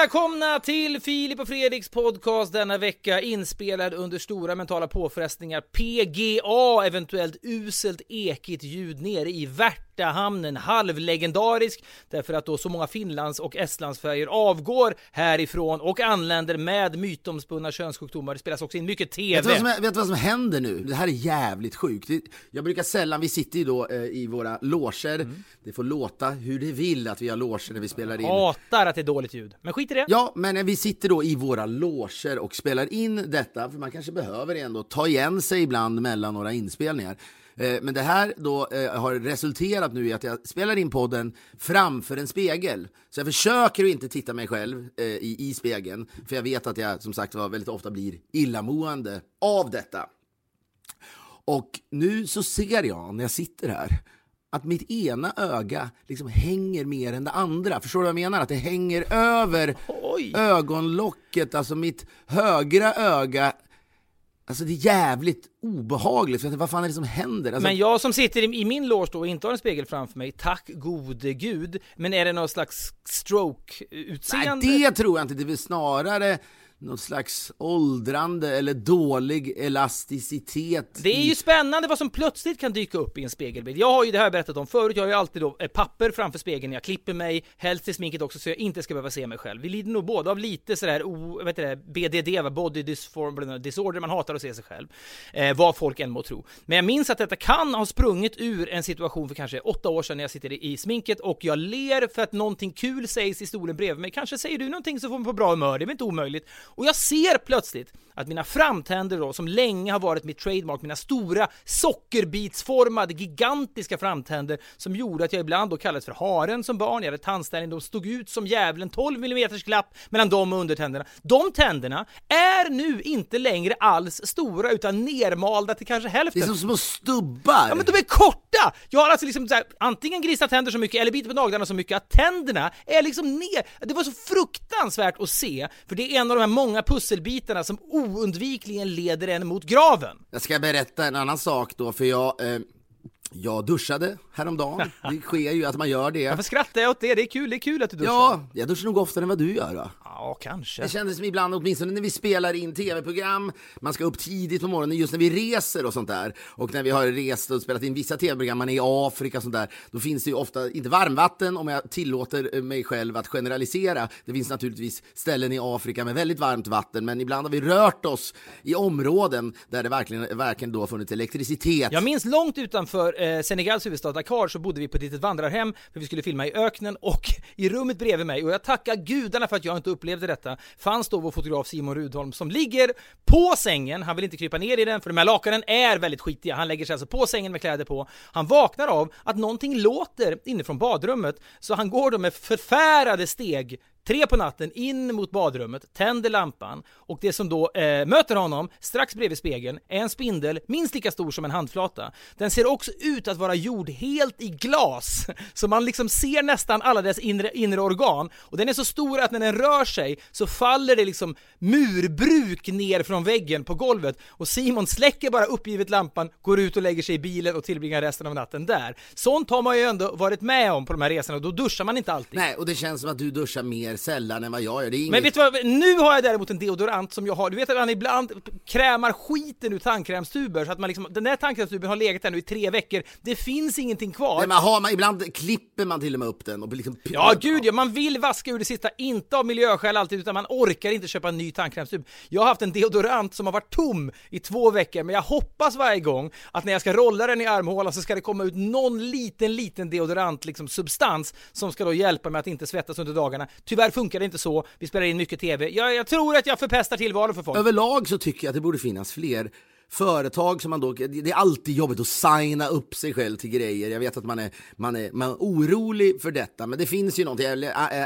välkomna till Filip och Fredriks podcast denna vecka inspelad under stora mentala påfrestningar. PGA, eventuellt uselt ekigt ljud nere i Värtahamnen. Halvlegendarisk därför att då så många Finlands och Estlandsfärger avgår härifrån och anländer med mytomspunna könssjukdomar. Det spelas också in mycket TV. Vet du, vad som, vet du vad som händer nu? Det här är jävligt sjukt. Det- Jag brukar sällan, vi sitter ju då eh, i våra loger. Mm. Det får låta hur det vill att vi har loger när vi spelar in. Hatar att det är dåligt ljud. Men skit i det. Ja, men när vi sitter då i våra loger och spelar in detta, för man kanske behöver ändå ta igen sig ibland mellan några inspelningar. Eh, men det här då eh, har resulterat nu i att jag spelar in podden framför en spegel. Så jag försöker att inte titta mig själv eh, i, i spegeln, för jag vet att jag som sagt var väldigt ofta blir illamående av detta. Och nu så ser jag när jag sitter här att mitt ena öga liksom hänger mer än det andra. Förstår du vad jag menar? Att det hänger över Oj. ögonlocket, alltså mitt högra öga. Alltså det är jävligt obehagligt, för vad fan är det som händer? Alltså, Men jag som sitter i, i min loge då och inte har en spegel framför mig, tack gode gud. Men är det någon slags Nej, stroke-utseende? det tror jag inte. Det är väl snarare något slags åldrande eller dålig elasticitet. Det är ju spännande vad som plötsligt kan dyka upp i en spegelbild. Jag har ju det här berättat om förut, jag har ju alltid då papper framför spegeln när jag klipper mig, helst i sminket också så jag inte ska behöva se mig själv. Vi lider nog båda av lite sådär, o, vet det, BDD, body dysform, disorder, man hatar att se sig själv. Eh, vad folk än må tro. Men jag minns att detta kan ha sprungit ur en situation för kanske åtta år sedan när jag sitter i, i sminket och jag ler för att någonting kul sägs i stolen bredvid mig. Kanske säger du någonting så får man på bra humör, det är väl inte omöjligt. Och jag ser plötsligt att mina framtänder då, som länge har varit mitt trademark, mina stora sockerbitsformade, gigantiska framtänder som gjorde att jag ibland då kallades för haren som barn, jag hade tandställning, de stod ut som djävulen, 12 mm glapp mellan dem och undertänderna. De tänderna är nu inte längre alls stora utan nermalda till kanske Det hälften. är som små stubbar. Ja men de är korta! Jag har alltså liksom så här, antingen grisat tänder så mycket eller bitit på naglarna så mycket att tänderna är liksom ner. Det var så fruktansvärt att se, för det är en av de här många pusselbitarna som oundvikligen leder en mot graven. Jag ska berätta en annan sak då, för jag, eh, jag duschade häromdagen. Det sker ju att man gör det. Varför skrattar jag åt det? Det är kul, det är kul att du duschar. Ja, jag duschar nog oftare än vad du gör va? Ja kanske. Det kändes som ibland, åtminstone när vi spelar in tv-program, man ska upp tidigt på morgonen, just när vi reser och sånt där. Och när vi har rest och spelat in vissa tv-program, man är i Afrika och sånt där, då finns det ju ofta, inte varmvatten om jag tillåter eh, mig själv att generalisera. Det finns naturligtvis ställen i Afrika med väldigt varmt vatten, men ibland har vi rört oss i områden där det verkligen, verkligen då har funnits elektricitet. Jag minns långt utanför eh, Senegals huvudstad Dakar så bodde vi på ett litet vandrarhem för vi skulle filma i öknen och i rummet bredvid mig, och jag tackar gudarna för att jag inte upplevde detta, fanns då vår fotograf Simon Rudholm som ligger på sängen, han vill inte krypa ner i den för de här lakanen är väldigt skitiga, han lägger sig alltså på sängen med kläder på, han vaknar av att någonting låter inifrån badrummet, så han går då med förfärade steg Tre på natten in mot badrummet, tänder lampan och det som då eh, möter honom strax bredvid spegeln är en spindel minst lika stor som en handflata. Den ser också ut att vara gjord helt i glas, så man liksom ser nästan alla dess inre, inre organ och den är så stor att när den rör sig så faller det liksom murbruk ner från väggen på golvet och Simon släcker bara uppgivet lampan, går ut och lägger sig i bilen och tillbringar resten av natten där. Sånt har man ju ändå varit med om på de här resorna och då duschar man inte alltid. Nej, och det känns som att du duschar mer sällan än vad jag gör. Det är inget... Men vet du vad, nu har jag däremot en deodorant som jag har, du vet att man ibland krämar skiten ur tandkrämstuber så att man liksom, den där tandkrämstuben har legat där nu i tre veckor, det finns ingenting kvar. Nej, men har man, ibland klipper man till och med upp den och liksom... Ja, gud ja, man vill vaska ur det sista, inte av miljöskäl alltid, utan man orkar inte köpa en ny tandkrämstub. Jag har haft en deodorant som har varit tom i två veckor, men jag hoppas varje gång att när jag ska rolla den i armhålan så ska det komma ut någon liten, liten deodorant, liksom substans, som ska då hjälpa mig att inte svettas under dagarna. Tyvärr Tyvärr funkar det inte så, vi spelar in mycket TV. Jag, jag tror att jag förpestar tillvaron för folk. Överlag så tycker jag att det borde finnas fler företag som man då, det är alltid jobbigt att signa upp sig själv till grejer. Jag vet att man är, man är, man är orolig för detta, men det finns ju någonting.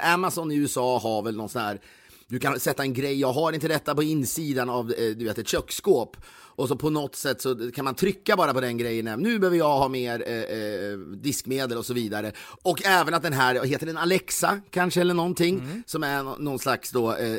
Amazon i USA har väl någon sån här du kan sätta en grej, jag har inte detta på insidan av eh, du vet, ett köksskåp och så på något sätt så kan man trycka bara på den grejen. Nu behöver jag ha mer eh, eh, diskmedel och så vidare. Och även att den här, heter den Alexa kanske eller någonting, mm. som är någon slags då... Eh,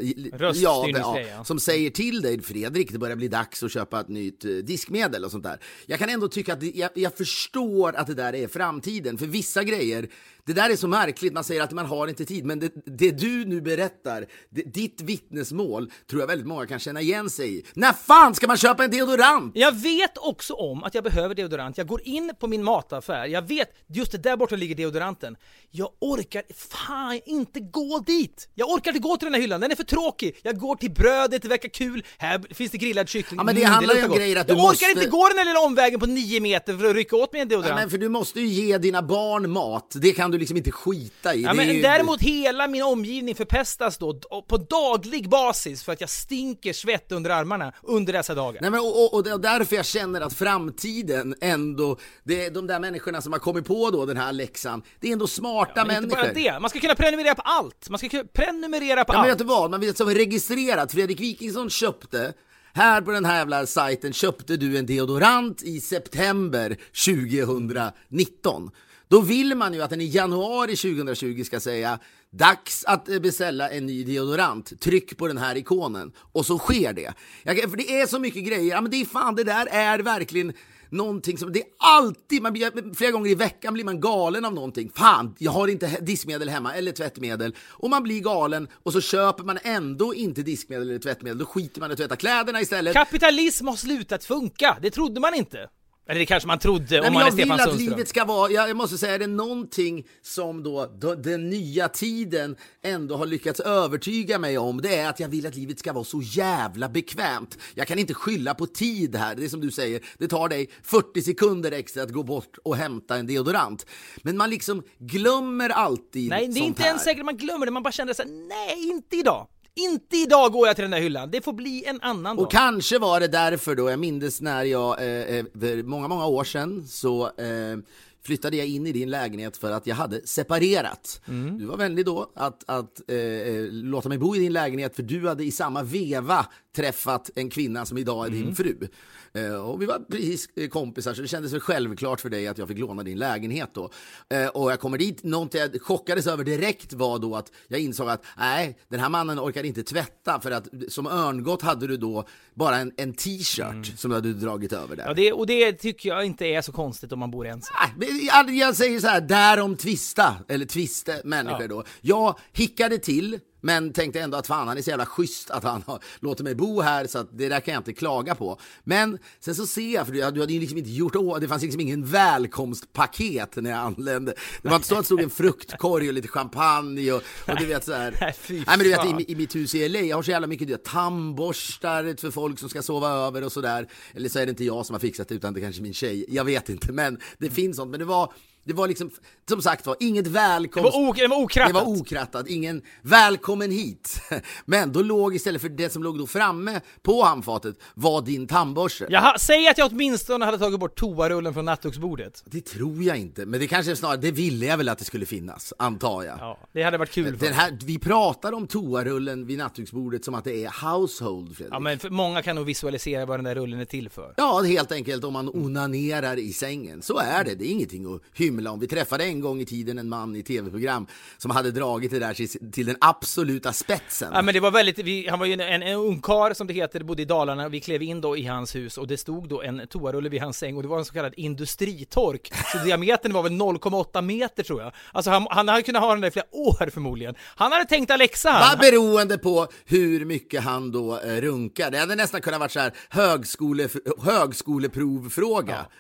ja, ja, som säger till dig Fredrik, det börjar bli dags att köpa ett nytt eh, diskmedel och sånt där. Jag kan ändå tycka att det, jag, jag förstår att det där är framtiden, för vissa grejer det där är så märkligt, man säger att man har inte tid, men det, det du nu berättar, det, ditt vittnesmål, tror jag väldigt många kan känna igen sig i. När fan ska man köpa en deodorant? Jag vet också om att jag behöver deodorant. Jag går in på min mataffär, jag vet, just det där borta ligger deodoranten. Jag orkar fan inte gå dit! Jag orkar inte gå till den här hyllan, den är för tråkig. Jag går till brödet, det verkar kul, här finns det grillad kyckling. Ja, men det mm, handlar ju om grejer att du Jag måste... orkar inte gå den här lilla omvägen på nio meter för att rycka åt mig en deodorant. Ja, men för du måste ju ge dina barn mat, det kan du liksom inte skita i. Ja, men ju... Däremot hela min omgivning förpestas då på daglig basis för att jag stinker svett under armarna under dessa dagar. Nej, men, och, och, och därför jag känner att framtiden ändå, det är de där människorna som har kommit på då den här läxan, det är ändå smarta ja, men människor. Inte bara det, man ska kunna prenumerera på allt. Man ska kunna prenumerera på ja, allt. Men vet du vad, man vet som registrerat, Fredrik Wikingsson köpte här på den här jävla sajten köpte du en deodorant i september 2019. Då vill man ju att den i januari 2020 ska säga Dags att eh, beställa en ny deodorant. Tryck på den här ikonen. Och så sker det. Jag, för det är så mycket grejer. Ja, men det är fan, det där är verkligen någonting som, det är alltid, man blir, flera gånger i veckan blir man galen av någonting. Fan, jag har inte diskmedel hemma eller tvättmedel. Och man blir galen och så köper man ändå inte diskmedel eller tvättmedel. Då skiter man i att tvätta kläderna istället. Kapitalism har slutat funka, det trodde man inte. Eller det kanske man trodde Nej, om man är Stefan Sundström. Jag vill att livet ska vara, jag måste säga, är det någonting som då, då, den nya tiden ändå har lyckats övertyga mig om, det är att jag vill att livet ska vara så jävla bekvämt. Jag kan inte skylla på tid här, det är som du säger, det tar dig 40 sekunder extra att gå bort och hämta en deodorant. Men man liksom glömmer alltid Nej, det är inte här. ens säkert man glömmer det, man bara känner såhär, nej, inte idag. Inte idag går jag till den där hyllan, det får bli en annan dag. Och kanske var det därför då, jag minns när jag, eh, eh för många, många år sedan, så eh, flyttade jag in i din lägenhet för att jag hade separerat. Mm. Du var vänlig då att, att eh, eh, låta mig bo i din lägenhet för du hade i samma veva träffat en kvinna som idag är din mm. fru. Eh, och vi var precis eh, kompisar så det kändes väl självklart för dig att jag fick låna din lägenhet då. Eh, och jag kommer dit, någonting jag chockades över direkt var då att jag insåg att nej, den här mannen orkar inte tvätta för att som örngott hade du då bara en, en t-shirt mm. som du hade dragit över där. Ja, det, och det tycker jag inte är så konstigt om man bor ensam. Nej, jag, jag säger så här, därom tvista, eller tviste människor ja. då. Jag hickade till men tänkte ändå att fan, han är så jävla schysst att han har, låter mig bo här så att det där kan jag inte klaga på. Men sen så ser jag, för du, du hade ju liksom inte gjort åh, det fanns liksom ingen välkomstpaket när jag anlände. Det var inte så att det stod en fruktkorg och lite champagne och, och du vet så här. Nej, men du vet i, i mitt hus i LA, jag har så jävla mycket du vet, tandborstar för folk som ska sova över och sådär. Eller så är det inte jag som har fixat det utan det är kanske min tjej, jag vet inte, men det finns sånt. Men det var det var liksom, som sagt var, inget välkomst... Det var, ok det var okrattat! Det var okrattat, ingen välkommen hit. Men då låg istället för det som låg då framme på handfatet var din tandborste. Jaha, säg att jag åtminstone hade tagit bort toarullen från nattduksbordet. Det tror jag inte, men det kanske snarare, det ville jag väl att det skulle finnas, antar jag. Ja, det hade varit kul. Den här, vi pratar om toarullen vid nattduksbordet som att det är household, Fredrik. Ja, men många kan nog visualisera vad den där rullen är till för. Ja, helt enkelt om man onanerar i sängen. Så är det, det är ingenting att hymla himla om. Vi träffade en gång i tiden en man i tv-program som hade dragit det där till, den absoluta spetsen. Ja men det var väldigt, vi, han var ju en, en, en ungkar som det heter, bodde i Dalarna, vi klev in då i hans hus och det stod då en toarulle vid hans säng och det var en så kallad industritork. Så diametern var väl 0,8 meter tror jag. Alltså han, han hade kunnat ha den där i flera år förmodligen. Han hade tänkt Alexa han. Beroende på hur mycket han då eh, runkar. Det hade nästan kunnat varit så här högskole, högskoleprovfråga. Ja.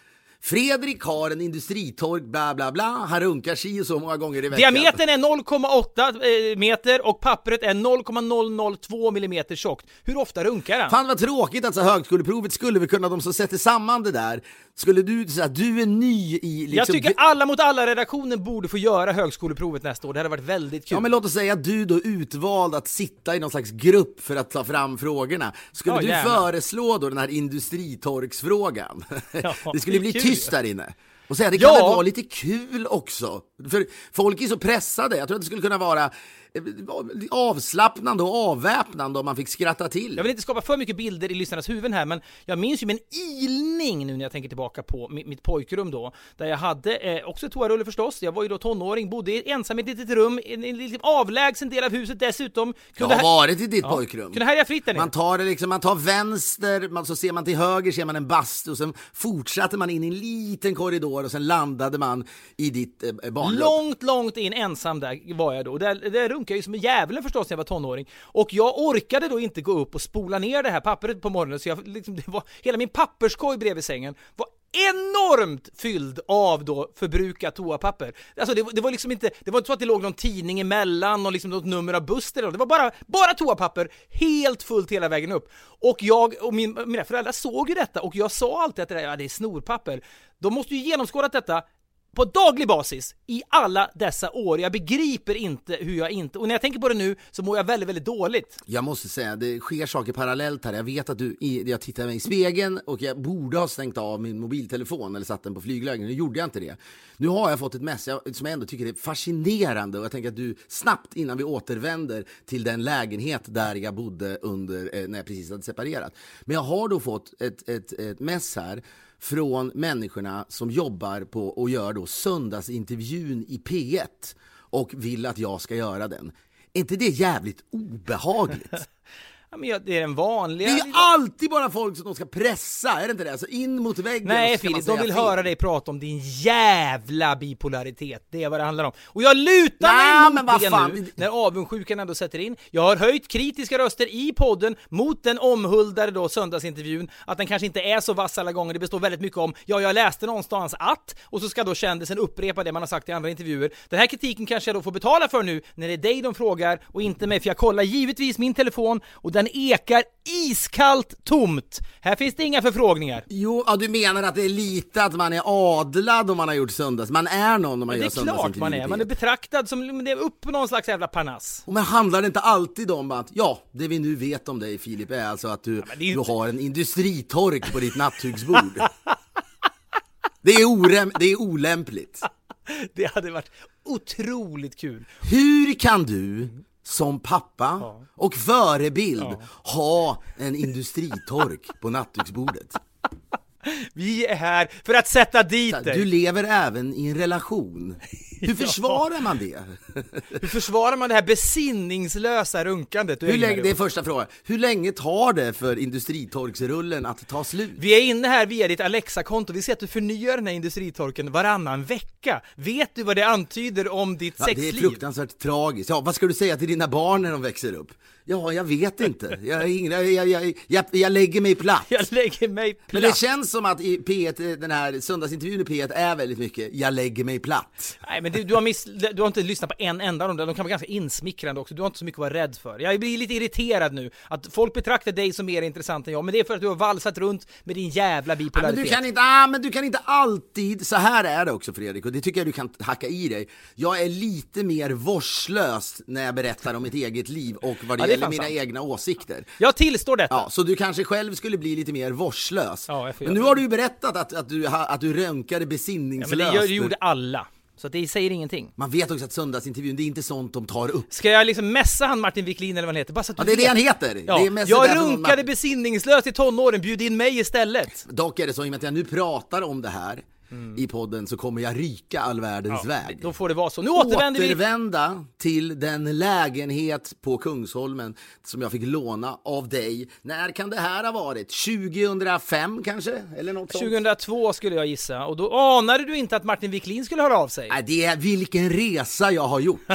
Fredrik har en industritork, bla bla bla, han runkar si och så många gånger i veckan. Diametern är 0,8 eh, meter och pappret är 0,002 millimeter tjockt. Hur ofta runkar han? Fan vad tråkigt alltså, högskoleprovet skulle vi kunna, de som sätter samman det där, Skulle du säga du är ny i liksom... Jag tycker alla mot alla-redaktionen borde få göra högskoleprovet nästa år. Det hade varit väldigt kul. Ja men låt oss säga att du då utvald att sitta i någon slags grupp för att ta fram frågorna. Skulle Ja, du gärna. föreslå då den här industritorksfrågan? Ja, det skulle det bli kul tyst där inne. Och säga, det Ja. kan väl vara lite kul också? För folk är så pressade, jag tror att det skulle kunna vara avslappnande och avväpnande om man fick skratta till. Jag vill inte skapa för mycket bilder i lyssnarnas huvuden här, men jag minns ju en ilning nu när jag tänker tillbaka på mitt, mitt pojkrum då, där jag hade eh, också toarulle förstås. Jag var ju då tonåring, bodde ensam i ett litet rum, i en, en avlägsen del av huset dessutom. Jag Kunde har ha- varit i ditt pojkrum. kunde härja fritt där nere. Man tar, det liksom, man tar vänster, man, så ser man till höger ser man en bastu och sen fortsatte man in i en liten korridor och sen landade man i ditt eh, barnrum. Långt, långt in ensam där var jag då. Och Där, där funkar ju som en djävulen förstås när jag var tonåring. Och jag orkade då inte gå upp och spola ner det här pappret på morgonen så jag, liksom, det var, hela min papperskorg bredvid sängen var enormt fylld av då förbrukat toapapper. Alltså det, var- det var liksom inte, det var inte så att det låg någon tidning emellan och liksom något nummer av Buster eller något. Det var bara, bara toapapper, helt fullt hela vägen upp. Och jag och min, mina föräldrar såg ju detta och jag sa alltid att det, där, ja, det är snorpapper. De måste ju genomskådat detta på daglig basis i alla dessa år. Jag begriper inte hur jag inte... Och när jag tänker på det nu så mår jag väldigt, väldigt dåligt. Jag måste säga, det sker saker parallellt här. Jag vet att du, jag tittar mig i spegeln och jag borde ha stängt av min mobiltelefon eller satt den på flyglägen. Nu gjorde jag inte det. Nu har jag fått ett mess som jag ändå tycker är fascinerande och jag tänker att du snabbt innan vi återvänder till den lägenhet där jag bodde under, eh, när jag precis hade separerat. Men jag har då fått ett, ett, ett mess här från människorna som jobbar på och gör då söndagsintervjun i P1 och vill att jag ska göra den. Är inte det jävligt obehagligt? Ja, men det är den vanliga... Det är ju alltid bara folk som de ska pressa, är det inte det? Alltså in mot väggen Nej Filip, de vill fel. höra dig prata om din jävla bipolaritet. Det är vad det handlar om. Och jag lutar Nej, mig mot det fan. nu, när avundsjukan ändå sätter in. Jag har höjt kritiska röster i podden mot den omhuldade då söndagsintervjun, att den kanske inte är så vass alla gånger. Det består väldigt mycket om, ja, jag läste någonstans att, och så ska då kändisen upprepa det man har sagt i andra intervjuer. Den här kritiken kanske jag då får betala för nu, när det är dig de frågar och inte mig, för jag kollar givetvis min telefon och den ekar iskallt tomt. Här finns det inga förfrågningar. Jo, ja, du menar att det är lite att man är adlad om man har gjort söndags... Man är någon om man Det gör är klart man är, man är P1. betraktad som, det är upp på någon slags jävla parnass. Och Men handlar det inte alltid om att, ja, det vi nu vet om dig Filip är alltså att du, det är ju du inte- har en industritork på ditt nattduksbord. det, är orem, det är olämpligt. Det hade varit otroligt kul. Hur kan du som pappa och förebild ha en industritork på nattduksbordet? Vi är här för att sätta dit dig. Du lever även i en relation. Hur försvarar man det? Hur försvarar man det här besinningslösa runkandet Hur länge, det är första frågan. Hur länge tar det för industritorksrullen att ta slut? Vi är inne här via ditt Alexa-konto, vi ser att du förnyar den här industritorken varannan vecka. Vet du vad det antyder om ditt Ja, det är sexliv? fruktansvärt tragiskt. Ja, vad ska du säga till dina barn när de växer upp? Ja, jag vet inte. Jag, jag, jag, jag, jag, jag lägger mig platt. Jag lägger mig platt. Men det känns som att i P1, den här söndagsintervjun i P1 är väldigt mycket jag lägger mig platt. Nej men du, du, har miss, du har inte lyssnat på en enda av dem, de kan vara ganska insmickrande också, du har inte så mycket att vara rädd för. Jag blir lite irriterad nu, att folk betraktar dig som mer intressant än jag, men det är för att du har valsat runt med din jävla Ja, men, bipolaritet. du kan inte, ah, men du kan inte alltid, så här är det också Fredrik, och det tycker jag du kan hacka i dig. Jag är lite mer vårdslös när jag berättar om mitt eget liv och vad det, Ja, fan mina sant. egna åsikter. Jag tillstår detta. Ja, så du kanske själv skulle bli lite mer vårdslös. Ja, men nu har du ju berättat att, att, du, att du rönkade Ja, besinningslöst. men det gjorde alla. Så det säger ingenting. Man vet också att söndagsintervjun, det är inte sånt de tar upp. Ska jag liksom messa han Martin Wiklin eller vad han heter? Bara så att Ja, det är det han heter. Ja, Det är jag runkade besinningslöst i tonåren, bjud in mig istället. Dock är det så, i och med att jag nu pratar om det här i podden så kommer jag ryka all världens väg. Då får det vara så. Nu återvänder vi. Återvända till den lägenhet på Kungsholmen som jag fick låna av dig. När kan det här ha varit? 2005 kanske? Eller något sånt? 2002 skulle jag gissa, och då anade du inte att Martin Wiklin skulle höra av sig. Nej, det är vilken resa jag har gjort.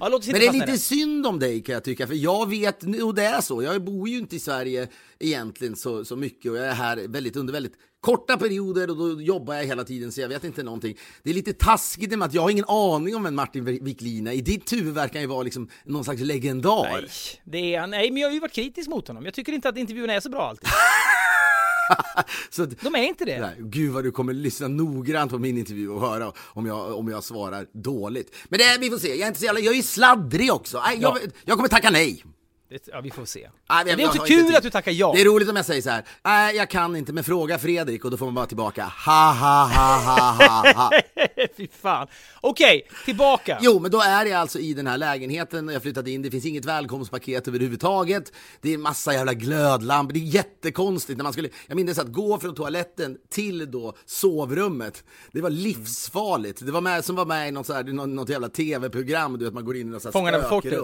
Ja, Men det är lite synd om dig kan jag tycka, för jag vet, och det är så, jag bor ju inte i Sverige egentligen så, så mycket och jag är här väldigt under väldigt korta perioder och då jobbar jag hela tiden så jag vet inte någonting. Det är lite taskigt med att jag har ingen aning om vem Martin Wiklin är. I ditt huvud verkar han ju vara liksom någon slags legendar. Nej, det är han. Nej, men jag har ju varit kritisk mot honom. Jag tycker inte att intervjuerna är så bra alltid. Så De är inte det. Nej, gud vad du kommer lyssna noggrant på min intervju och höra om jag, om jag svarar dåligt. Men det, vi får se, jag är inte så jävla, jag är ju sladdrig också. Jag, Ja. jag kommer tacka nej. Det, ja, vi får se. Men jag- det är också kul tid. att du tackar ja. Det är roligt om jag säger så här. nej jag kan inte, men fråga Fredrik och då får man bara tillbaka, ha ha ha ha ha ha. Fy fan. Okej, tillbaka. Jo, men då är jag alltså i den här lägenheten jag flyttade in. Det finns inget välkomstpaket överhuvudtaget. Det är massa jävla glödlampor. Det är jättekonstigt när man skulle. Jag minns att gå från toaletten till då sovrummet. Det var livsfarligt. Det var med, som var med i något, så här, något, något jävla tv-program. Du vet, man går in i något så här Fångarna på fortet.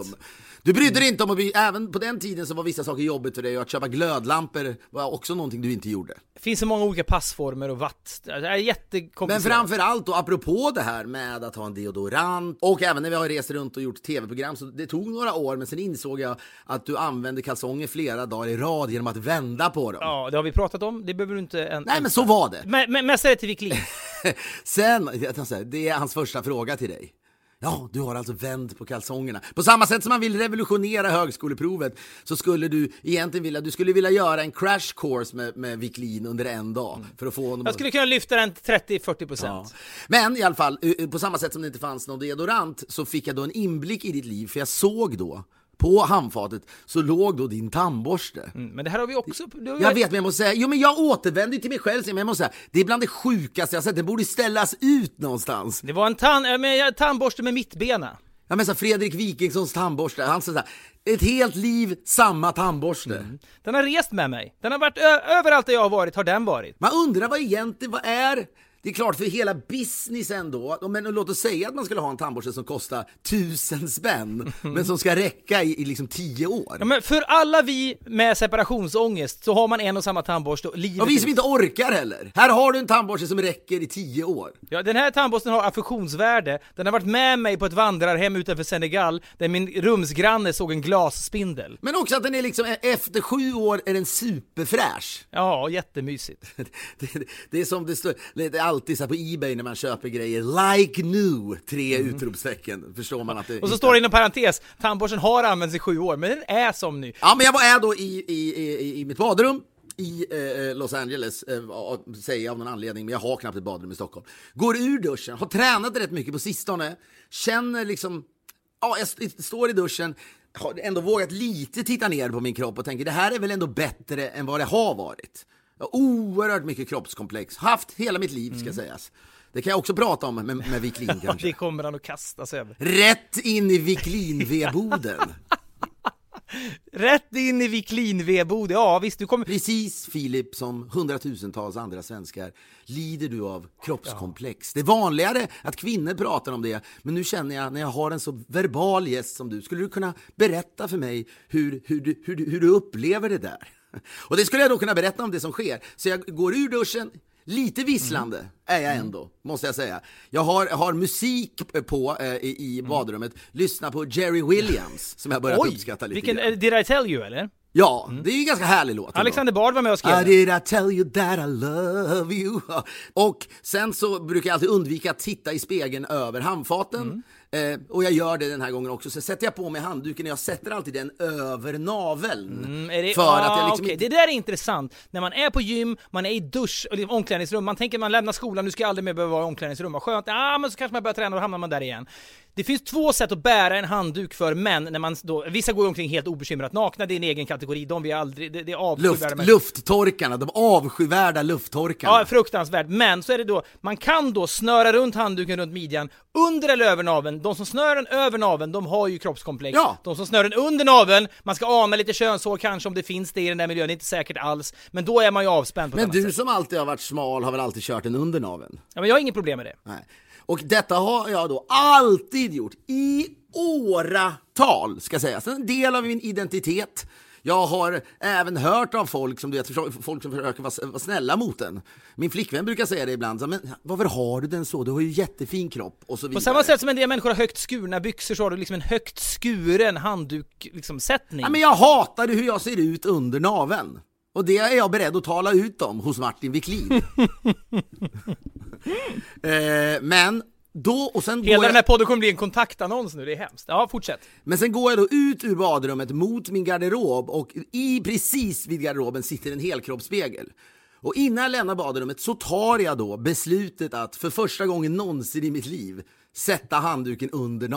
Du brydde dig inte om att bli, även på den tiden så var vissa saker jobbigt för dig och att köpa glödlampor var också någonting du inte gjorde. Det finns så många olika passformer och watt. Det är Men jättekomplicerat. framför allt då, apropå det här med att ha en deodorant och även när vi har rest runt och gjort tv-program så det tog några år men sen insåg jag att du använde kalsonger flera dagar i rad genom att vända på dem. Ja, det har vi pratat om. Det behöver du inte... En, Nej men så var det. Men, men mest är det till Wiklin. sen, jag tänkte det är hans första fråga till dig. Ja, du har alltså vänt på kalsongerna. På samma sätt som man vill revolutionera högskoleprovet så skulle du egentligen vilja, du skulle vilja göra en crash course med, med Wiklin under en dag för att få honom Jag skulle kunna lyfta den till 30-40 Ja. procent. Men i alla fall, eh, på samma sätt som det inte fanns någon deodorant så fick jag då en inblick i ditt liv, för jag såg då på handfatet så låg då din tandborste. Mm, men det här har vi också... har vi- Jag vet, men jag måste säga, jo men jag återvänder till mig själv, men jag måste säga, det är bland det sjukaste jag sett, det borde ställas ut någonstans. Det var en tand, äh, med, tandborste med mittbena. Jag menar så Fredrik Wikingssons tandborste, han säger så här, ett helt liv, samma tandborste. Den har rest med mig. Den har varit överallt där jag har varit, har den varit. Man undrar vad egentligen, vad är det är klart för hela businessen då, men låt oss säga att man skulle ha en tandborste som kostar tusen spänn, men som ska räcka i, i liksom tio år. Ja, men för alla vi med separationsångest så har man en och samma tandborste och livet Och vi som inte orkar heller. Här har du en tandborste som räcker i tio år. Ja, den här tandborsten har affektionsvärde. Den har varit med mig på ett vandrarhem utanför Senegal där min rumsgranne såg en glasspindel. Men också att den är liksom, efter sju år är den superfräsch. Ja, jättemysigt. Det, det, det är som det står, alltid så på Ebay när man köper grejer, like new, tre utropstecken. Förstår man att det Mm. Och så står det inom parentes, tandborsten har använts i sju år, men den är som ny. Ja, men jag var är då i, i, i, i mitt badrum i eh, Los Angeles, eh, säger jag av någon anledning, men jag har knappt ett badrum i Stockholm. Går ur duschen, har tränat rätt mycket på sistone, känner liksom, ja, jag st- står i duschen, har ändå vågat lite titta ner på min kropp och tänker det här är väl ändå bättre än vad det har varit. Oerhört mycket kroppskomplex, haft hela mitt liv ska sägas. Det kan jag också prata om med, med Wiklin kanske. Det kommer han att kasta sig över. Rätt in i Wiklin-vedboden. Rätt in i Wiklin-vedbod, ja visst, du kommer... Precis Filip, som hundratusentals andra svenskar lider du av kroppskomplex. Det är vanligare att kvinnor pratar om det, men nu känner jag när jag har en så verbal gäst som du, skulle du kunna berätta för mig hur, hur, hur, hur du upplever det där? Och det skulle jag då kunna berätta om det som sker. Så jag går ur duschen, lite visslande är jag ändå, måste jag säga. Jag har, har musik på eh, i, i badrummet, lyssnar på Jerry Williams, som jag börjat uppskatta lite vilken, grann. eh, Did I tell you eller? Ja, det är ju en ganska härlig låt. Alexander Bard var med och skrev I did I tell you that I love you. Och sen så brukar jag alltid undvika att titta i spegeln över handfaten. Eh, och jag gör det den här gången också. Så sätter jag på mig handduken och jag sätter alltid den över naveln. Mm, det, för ah, att jag liksom okej. inte... Det där är intressant. När man är på gym, man är i dusch, eller omklädningsrum, man tänker man lämnar skolan, nu ska jag aldrig mer behöva vara i omklädningsrum, vad skönt. Ja, men så kanske man börjar träna och då hamnar man där igen. Det finns två sätt att bära en handduk för män när man då, vissa går ju omkring helt obekymrat nakna, det är en egen kategori, de vill aldrig, det, det är avskyvärda Luft, lufttorkarna, de avskyvärda lufttorkarna. Ja, fruktansvärt. Men så är det då, man kan då snöra runt handduken runt midjan, under eller över naveln. De som snör den över naveln, de har ju kroppskomplex. Ja. De som snör den under naveln, man ska ana lite könshår kanske om det finns det i den där miljön, det är inte säkert alls. Men då är man ju avspänd på Men du sätt. som alltid har varit smal har väl alltid kört den under naveln? Ja, men jag har inget problem med det. Nej. Och detta har jag då alltid gjort i åratal, ska sägas. En del av min identitet. Jag har även hört av folk som, du vet, folk som försöker vara, vara snälla mot en. Min flickvän brukar säga det ibland, så, men varför har du den så? Du har ju jättefin kropp och så vidare. På samma sätt som en del människor har högt skurna byxor så har du liksom en högt skuren handduk, liksom, sättning. Ja, men jag hatar hur jag ser ut under naveln. Och det är jag beredd att tala ut om hos Martin Wiklin. eh, men då, och sen går Hela jag... den här podden kommer bli en kontaktannons nu, det är hemskt. Ja, fortsätt. Men sen går jag då ut ur badrummet mot min garderob och i precis vid garderoben sitter en helkroppsspegel. Och innan jag lämnar badrummet så tar jag då beslutet att för första gången någonsin i mitt liv sätta handduken under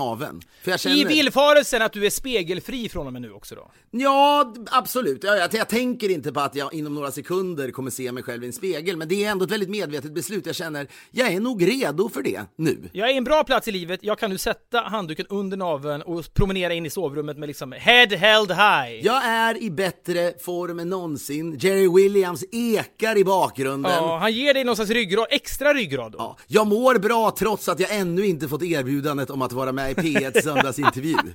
jag känner... I villfarelsen att du är spegelfri från och med nu också då? Ja, absolut. Jag, jag, jag tänker inte på att jag inom några sekunder kommer se mig själv i en spegel, men det är ändå ett väldigt medvetet beslut. Jag känner, jag är nog redo för det nu. Jag är i en bra plats i livet, jag kan nu sätta handduken under naveln och promenera in i sovrummet med liksom head held high. Jag är i bättre form än någonsin. Jerry Williams ekar i bakgrunden. Ja, han ger dig någon slags ryggrad, extra ryggrad då. Ja, jag mår bra trots att jag ännu inte fått erbjudandet om att vara med i P1 söndagsintervju.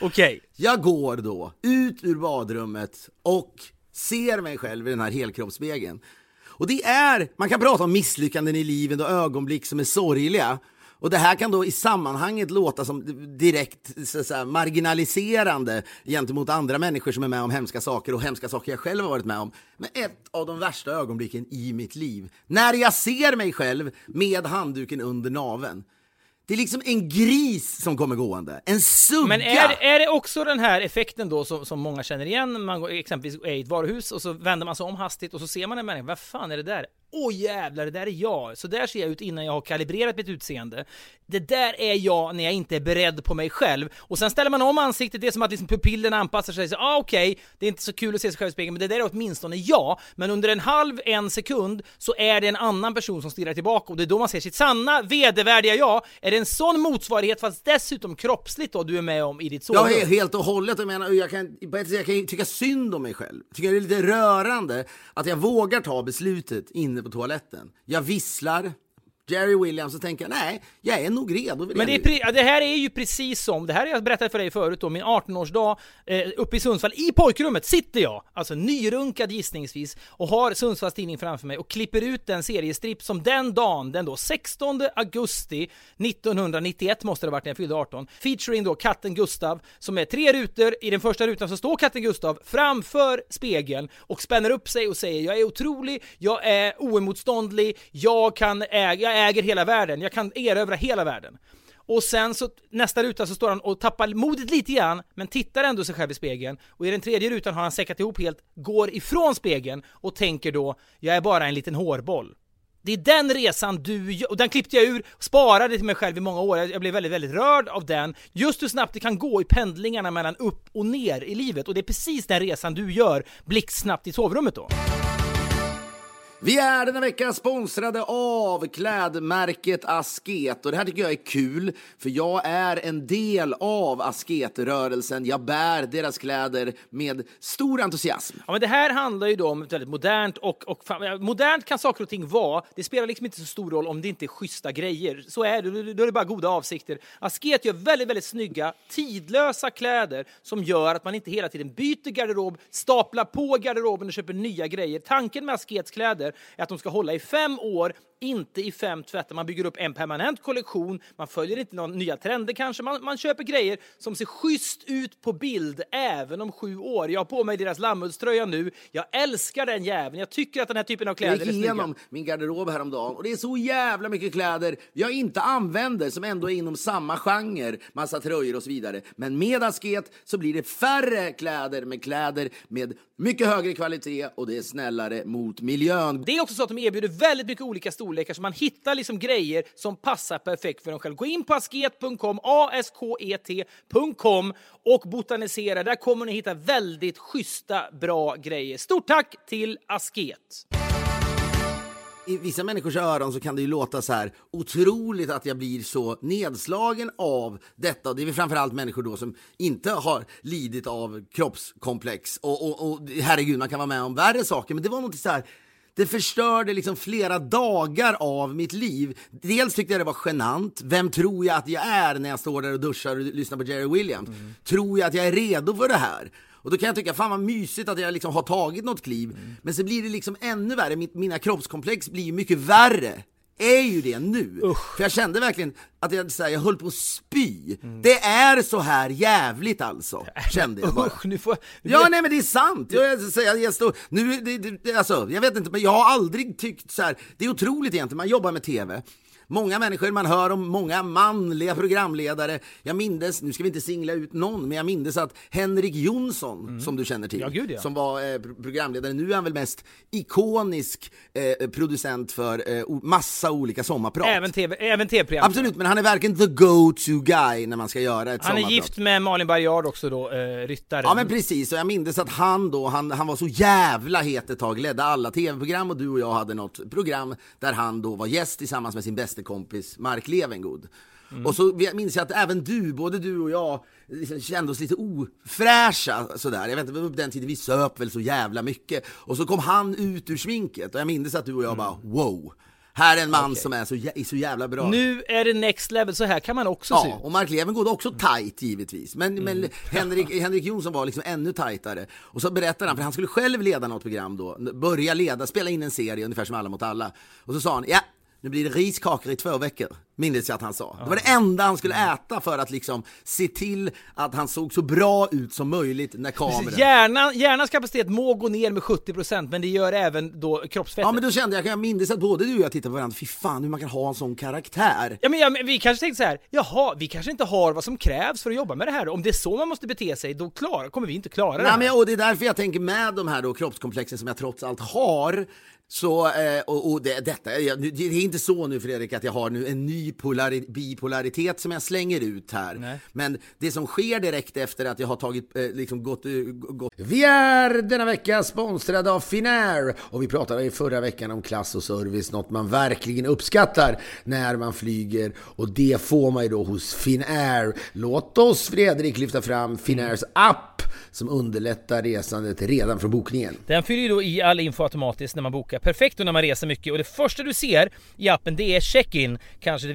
Okej. Jag går då ut ur badrummet och ser mig själv i den här helkroppsspegeln. Och det är, man kan prata om misslyckanden i livet och ögonblick som är sorgliga. Och det här kan då i sammanhanget låta som direkt så så marginaliserande gentemot andra människor som är med om hemska saker och hemska saker jag själv har varit med om. Men ett av de värsta ögonblicken i mitt liv, när jag ser mig själv med handduken under naveln. Det är liksom en gris som kommer gående, en sugga! Men är, är det också den här effekten då som, som många känner igen? Man går exempelvis är i ett varuhus och så vänder man sig om hastigt och så ser man en människa. Vad fan är det där? Åh jävlar, det där är jag! Så där ser jag ut innan jag har kalibrerat mitt utseende. Det där är jag när jag inte är beredd på mig själv. Och sen ställer man om ansiktet, det är som att liksom pupillerna anpassar sig. Så, ah, okej, okay, det är inte så kul att se sig själv i spegeln, men det där är åtminstone jag. Men under en halv, en sekund, så är det en annan person som stirrar tillbaka och det är då man ser sitt sanna, vedervärdiga jag. Är det en sån motsvarighet, fast dessutom kroppsligt då, du är med om i ditt sovrum? Ja, helt och hållet. Jag menar, jag kan, jag kan tycka synd om mig själv. Jag tycker det är lite rörande att jag vågar ta beslutet inne på toaletten. Jag visslar, Jerry Williams och tänker nej, jag är nog redo Men det, är, det här är ju precis som, det här har jag berättat för dig förut då, min 18-årsdag eh, uppe i Sundsvall, i pojkrummet sitter jag, alltså nyrunkad gissningsvis, och har Sundsvalls tidning framför mig och klipper ut den seriestripp som den dagen, den då 16 augusti 1991 måste det ha varit när jag fyllde 18, featuring då katten Gustav, som är tre rutor, i den första rutan så står katten Gustav framför spegeln och spänner upp sig och säger jag är otrolig, jag är oemotståndlig, jag kan äga, jag äger hela världen, jag kan erövra hela världen. Och sen så nästa ruta så står han och tappar modet lite grann, men tittar ändå sig själv i spegeln. Och i den tredje rutan har han säckat ihop helt, går ifrån spegeln och tänker då, jag är bara en liten hårboll. Det är den resan du gör, och den klippte jag ur, sparade till mig själv i många år, jag blev väldigt, väldigt rörd av den. Just hur snabbt det kan gå i pendlingarna mellan upp och ner i livet, och det är precis den resan du gör blixtsnabbt i sovrummet då. Vi är denna vecka sponsrade av klädmärket Asket och det här tycker jag är kul för jag är en del av Asketrörelsen. Jag bär deras kläder med stor entusiasm. Ja, men det här handlar ju då om ett väldigt modernt och, och modernt kan saker och ting vara. Det spelar liksom inte så stor roll om det inte är schyssta grejer. Så är det, då är det bara goda avsikter. Asket gör väldigt, väldigt snygga, tidlösa kläder som gör att man inte hela tiden byter garderob, staplar på garderoben och köper nya grejer. Tanken med Askets kläder är att de ska hålla i fem år, inte i fem tvättar. Man bygger upp en permanent kollektion, man följer inte några nya trender kanske, man, man köper grejer som ser schysst ut på bild även om sju år. Jag har på mig deras lammullströja nu, jag älskar den jäveln, jag tycker att den här typen av kläder Jag gick igenom min garderob häromdagen och det är så jävla mycket kläder jag inte använder som ändå är inom samma genre, massa tröjor och så vidare. Men med Asket så blir det färre kläder med kläder med mycket högre kvalitet och det är snällare mot miljön. Det är också så att de erbjuder väldigt mycket olika storlekar så man hittar liksom grejer som passar perfekt för en själv. Gå in på asket.com, asket.com och botanisera. Där kommer ni hitta väldigt schyssta, bra grejer. Stort tack till Asket! i vissa människors öron så kan det ju låta så här otroligt att jag blir så nedslagen av detta. Det är väl framförallt människor då som inte har lidit av kroppskomplex. Och, och, och herregud, man kan vara med om värre saker. Men det var något så här det förstörde liksom flera dagar av mitt liv. Dels tyckte jag det var genant. Vem tror jag att jag är när jag står där och duschar och lyssnar på Jerry Williams? Mm. Tror jag att jag är redo för det här? Och då kan jag tycka, fan vad mysigt att jag liksom har tagit något kliv. Mm. Men så blir det liksom ännu värre, mina kroppskomplex blir mycket värre är ju det nu. Usch. För jag kände verkligen att jag, så här, jag höll på att spy. Mm. Det är så här jävligt alltså, kände jag bara. Usch, nu får... Ja, nej men det är sant. Jag, jag, jag, jag, står, nu, det, det, alltså, jag vet inte, men jag har aldrig tyckt så här. det är otroligt egentligen, man jobbar med TV. Många människor, man hör om många manliga programledare. Jag mindes, nu ska vi inte singla ut någon, men jag mindes att Henrik Jonsson, som du känner till, Mm. Ja, gud, ja. som var eh, pro- programledare, nu är han väl mest ikonisk eh, producent för eh, massa olika sommarprat. Även TV, även tv-program. Absolut, men han är verkligen the go-to guy när man ska göra ett Han är sommarprat. gift med Malin Baryard också då, eh, ryttaren. Ja men precis, och jag minns att han då, han, han var så jävla het ett tag, ledde alla tv-program och du och jag hade något program där han då var gäst tillsammans med sin bästa kompis Mark Levengood. Mm. Och så minns jag att även du, både du och jag, liksom kände oss lite ofräscha sådär. Jag vet inte, på den tiden vi söp väl så jävla mycket. Och så kom han ut ur sminket och jag minns att du och jag bara wow. Här är en man som är så, jä- så jävla bra. Nu är det next level, så här kan man också se Ja, ut. och Mark Levengood är också tight givetvis. Men, men Henrik, Henrik Jonsson var liksom ännu tajtare. Och så berättade han, för han skulle själv leda något program då, börja leda, spela in en serie ungefär som Alla mot alla. Och så sa han, ja, nu blir det riskakor i två veckor, minns jag att han sa. Det var det enda han skulle äta för att liksom se till att han såg så bra ut som möjligt när kameran... Hjärnan, hjärnans kapacitet må gå ner med 70% men det gör även då kroppsfettet. Ja men då kände jag, jag minns att både du och jag tittade på varandra, fy fan hur man kan ha en sån karaktär. Ja men, ja, men vi kanske tänkte så här, jaha, vi kanske inte har vad som krävs för att jobba med det här. Om det är så man måste bete sig, då klar, kommer vi inte klara det Nej, här. men, och det är därför jag tänker med de här då kroppskomplexen som jag trots allt har. Så, eh, och, och det, detta, det är inte så nu Fredrik att jag har nu en ny polari, bipolaritet som jag slänger ut här. Nej. Men det som sker direkt efter att jag har tagit, eh, liksom gått, eh, gått... Vi är denna vecka sponsrade av Finnair och vi pratade i förra veckan om klass och service, något man verkligen uppskattar när man flyger och det får man ju då hos Finnair. Låt oss Fredrik lyfta fram Finnairs app som underlättar resandet redan från bokningen. Den fyller ju då i all info automatiskt när man bokar. Perfekt då när man reser mycket och det första du ser i appen det är check-in. Kanske det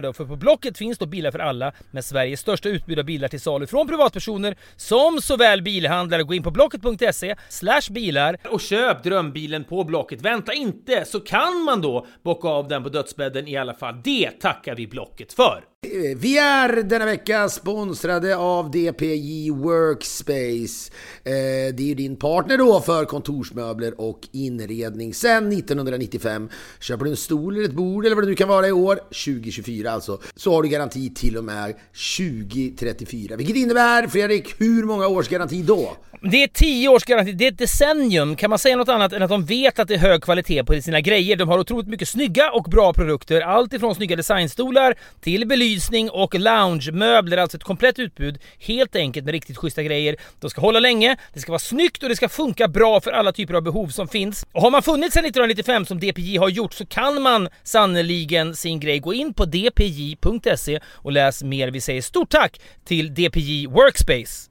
då. För på Blocket finns då bilar för alla med Sveriges största utbud av bilar till salu från privatpersoner som såväl bilhandlare. Gå in på blocket.se slash bilar och köp drömbilen på Blocket. Vänta inte så kan man då bocka av den på dödsbädden i alla fall. Det tackar vi Blocket för. Vi är denna vecka sponsrade av DPJ Workspace. Eh, Det är ju din partner då för kontorsmöbler och inredning sedan 1995. Köper du en stol eller ett bord eller vad det nu kan vara i år, 2024 alltså, så har du garanti till och med 2034. Vilket innebär, Fredrik, hur många års garanti då? Det är 10 års garanti, det är ett decennium. Kan man säga något annat än att de vet att det är hög kvalitet på sina grejer? De har otroligt mycket snygga och bra produkter. Allt ifrån snygga designstolar till belysning och loungemöbler. Alltså ett komplett utbud. Helt enkelt med riktigt schyssta grejer. De ska hålla länge, det ska vara snyggt och det ska funka bra för alla typer av behov som finns. Och har man funnits sedan 1995 som DPJ har gjort så kan man sannoliken sin grej. Gå in på dpj.se och läs mer. Vi säger stort tack till DPJ Workspace.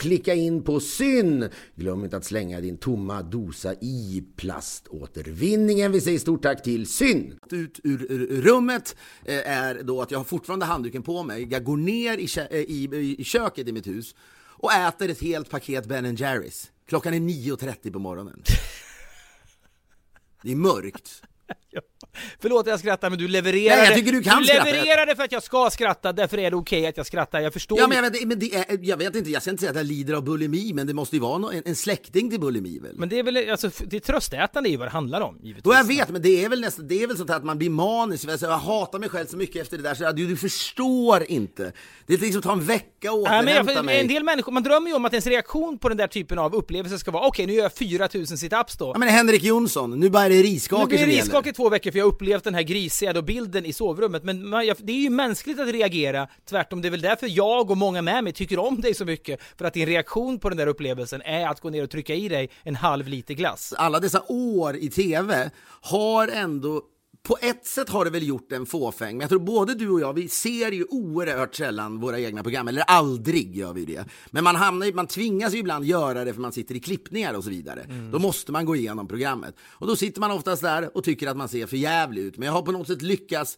klicka in på syn. Glöm inte att slänga din tomma dosa i plaståtervinningen. Vi säger stort tack till syn. Ut ur, ur rummet eh, är då att jag har fortfarande handduken på mig. Jag går ner i, kä- eh, i, i köket i mitt hus och äter ett helt paket Ben Jerrys. Klockan är 9.30 på morgonen. Det är mörkt. Ja. Förlåt att jag skrattar men du levererade. Nej, jag tycker du kan skratta. levererade för att jag ska skratta, därför är det okej att jag skrattar. Jag förstår. Ja, men jag vet, men det är, jag vet inte, jag ska inte säga att jag lider av bulimi, men det måste ju vara en, en släkting till bulimi väl? Men det är väl, alltså, det är tröstätande är ju vad det handlar om, givetvis. Och jag vet, men det är väl nästan, det är väl sånt här att man blir manisk. Jag, säger, jag hatar mig själv så mycket efter det där, så jag, du, du förstår inte. Det är liksom att ta en vecka och Nej, men jag, återhämta mig. en del människor, man drömmer ju om att ens reaktion på den där typen av upplevelse ska vara okej, nu gör jag 4000 situps då. Ja men Henrik Jonsson, nu bara är det Nu riskakor blir det som riskak gäller. i två veckor för jag har upplevt den här grisiga då bilden i sovrummet, men man, jag, det är ju mänskligt att reagera, tvärtom, det är väl därför jag och många med mig tycker om dig så mycket, för att din reaktion på den där upplevelsen är att gå ner och trycka i dig en halv liter glass. Alla dessa år i TV har ändå på ett sätt har det väl gjort en fåfäng, men jag tror både du och jag, vi ser ju oerhört sällan våra egna program, eller aldrig gör vi det. Men man hamnar ju, man tvingas ju ibland göra det för man sitter i klippningar och så vidare. Då måste man gå igenom programmet. Och då sitter man oftast där och tycker att man ser för jävlig ut. Men jag har på något sätt lyckats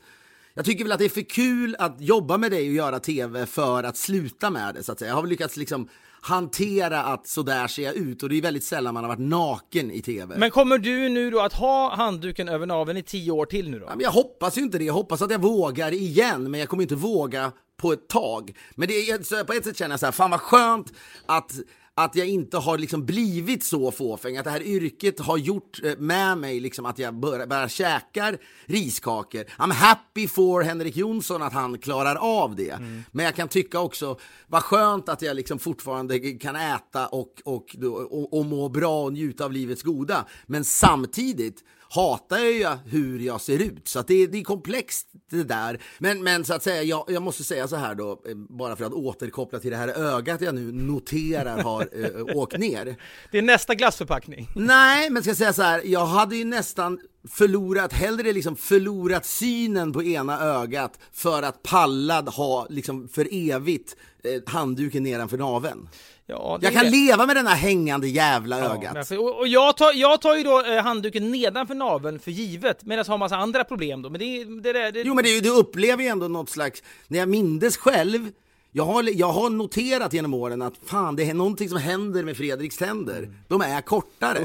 jag tycker väl att det är för kul att jobba med dig och göra TV för att sluta med det, så att säga. Jag har väl lyckats liksom hantera att så där ser jag ut och det är väldigt sällan man har varit naken i TV. Men kommer du nu då att ha handduken över naveln i tio år till nu då? Ja, men jag hoppas ju inte det. Jag hoppas att jag vågar igen, men jag kommer inte våga på ett tag. Men det är, på ett sätt känner jag så här, fan vad skönt att att jag inte har liksom blivit så fåfäng, att det här yrket har gjort eh, med mig liksom att jag börjar, börjar käkar riskakor. I'm happy for Henrik Jonsson att han klarar av det. Men jag kan tycka också, vad skönt att jag liksom fortfarande kan äta och, och, och, och må bra och njuta av livets goda. Men samtidigt hatar jag ju hur jag ser ut. Så det, det är komplext det där. Men, men så att säga, jag, jag måste säga så här då, eh, bara för att återkoppla till det här ögat jag nu noterar har eh, åkt ner. Det är nästa glassförpackning. Nej, men ska jag säga så här, jag hade ju nästan förlorat, hellre liksom förlorat synen på ena ögat för att pallad ha liksom för evigt eh, handduken nedanför naveln. Ja, Jag kan det. leva med den här hängande jävla Ja, ögat. för- och, och jag, tar, jag tar ju då eh, handduken nedanför naveln för givet, medan jag har massa andra problem då. Men det, det, det, det Jo men det, du upplever ju ändå något slags, när jag mindes själv, jag har, jag har noterat genom åren att fan det är någonting som händer med Fredriks tänder. De är kortare.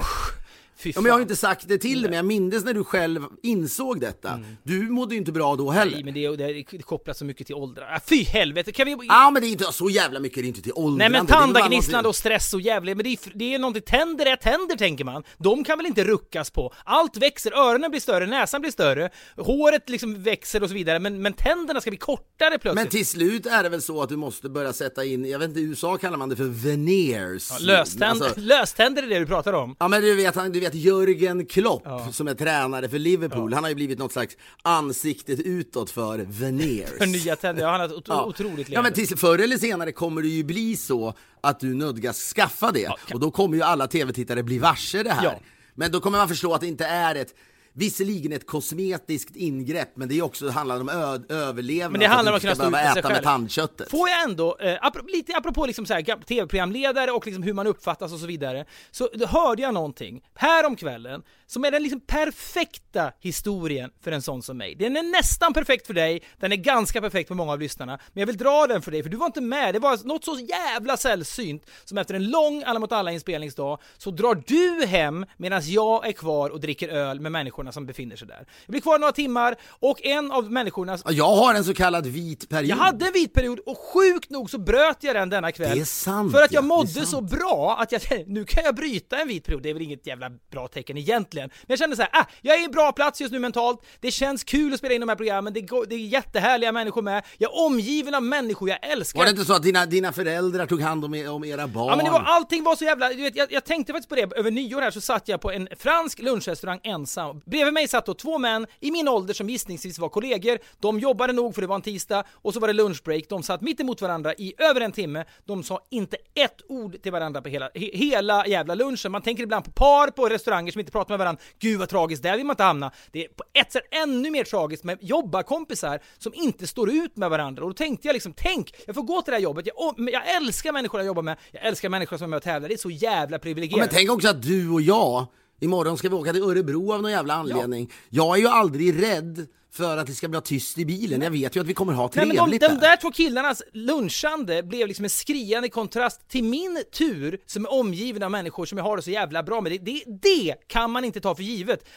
Fy Ja, men jag har ju inte sagt det till dig, men jag mindes när du själv insåg detta. Du mådde ju inte bra då heller. Nej, men det, det är kopplat så mycket till åldrar. Ah, fy helvete, kan vi... Ja men det är inte så jävla mycket, det är inte till åldrande. Nej men Det tandagnisslan och stress och jävla, men det är, det är någonting, tänder är tänder tänker man. De kan väl inte ruckas på? Allt växer, öronen blir större, näsan blir större, håret liksom växer och så vidare, men, men tänderna ska bli kortare plötsligt. Men till slut är det väl så att du måste börja sätta in, jag vet inte, i USA kallar man det för veneers. Löständ, Alltså, löständer är det du pratar om. Ja men du vet, du vet Jörgen Klopp som är tränare för Liverpool, han har ju blivit något slags ansiktet utåt för veneers. För nya tänder, ja, han har ett Ja. otroligt Ja men leende. till, förr eller senare kommer det ju bli så att du nödgas skaffa det. Och då kommer ju alla tv-tittare bli varse det här. Ja. Men då kommer man förstå att det inte är ett Visserligen ett kosmetiskt ingrepp, men det är också, det handlar om överlevnad. Men det handlar om att kunna stå ut med sig själv. tandköttet. Får jag ändå, eh, apro- lite apropå liksom så här, tv-programledare och liksom hur man uppfattas och så vidare, så hörde jag någonting här om kvällen som är den liksom perfekta historien för en sån som mig. Den är nästan perfekt för dig, den är ganska perfekt för många av lyssnarna, men jag vill dra den för dig, för du var inte med. Det var något så jävla sällsynt som efter en lång Alla mot alla inspelningsdag så drar du hem medan jag är kvar och dricker öl med människorna som befinner sig där. Jag blir kvar några timmar och en av människorna Ja, Jag har en så kallad vit period. jag hade en vit period och sjukt nog så bröt jag den denna kväll. Det är sant, För att jag ja, mådde så bra att jag nu kan jag bryta en vit period. Det är väl inget jävla bra tecken egentligen. Men jag kände så här, ah, jag är i en bra plats just nu mentalt. Det känns kul att spela in de här programmen. Det, går, det är jättehärliga människor med. Jag är omgiven av människor jag älskar. Var det inte så att dina, dina föräldrar tog hand om, om era barn? Ja men det var, allting var så jävla, du vet, jag, jag tänkte faktiskt på det, över nyår här så satt jag på en fransk lunchrestaurang ensam. Bredvid mig satt då två män i min ålder som gissningsvis var kollegor. De jobbade nog för det var en tisdag och så var det lunchbreak. De satt mitt emot varandra i över en timme. De sa inte ett ord till varandra på hela, he, hela jävla lunchen. Man tänker ibland på par på restauranger som inte pratar med varandra. Gud vad tragiskt, där vill man inte hamna. Det är på ett sätt ännu mer tragiskt med jobbarkompisar som inte står ut med varandra. Och då tänkte jag liksom, tänk, jag får gå till det här jobbet. Jag, jag älskar människor jag jobbar med. Jag älskar människor som är med och tävlar. Det är så jävla Ja, privilegierat. men tänk också att du och jag, Imorgon ska vi åka till Örebro av någon jävla anledning. Jag är ju aldrig rädd för att det ska bli tyst i bilen. Jag vet ju att vi kommer ha Nej, trevligt men de, de där. där två killarnas lunchande blev liksom en skriande kontrast till min tur som är omgiven av människor som jag har det så jävla bra med. Det, det, det kan man inte ta för givet.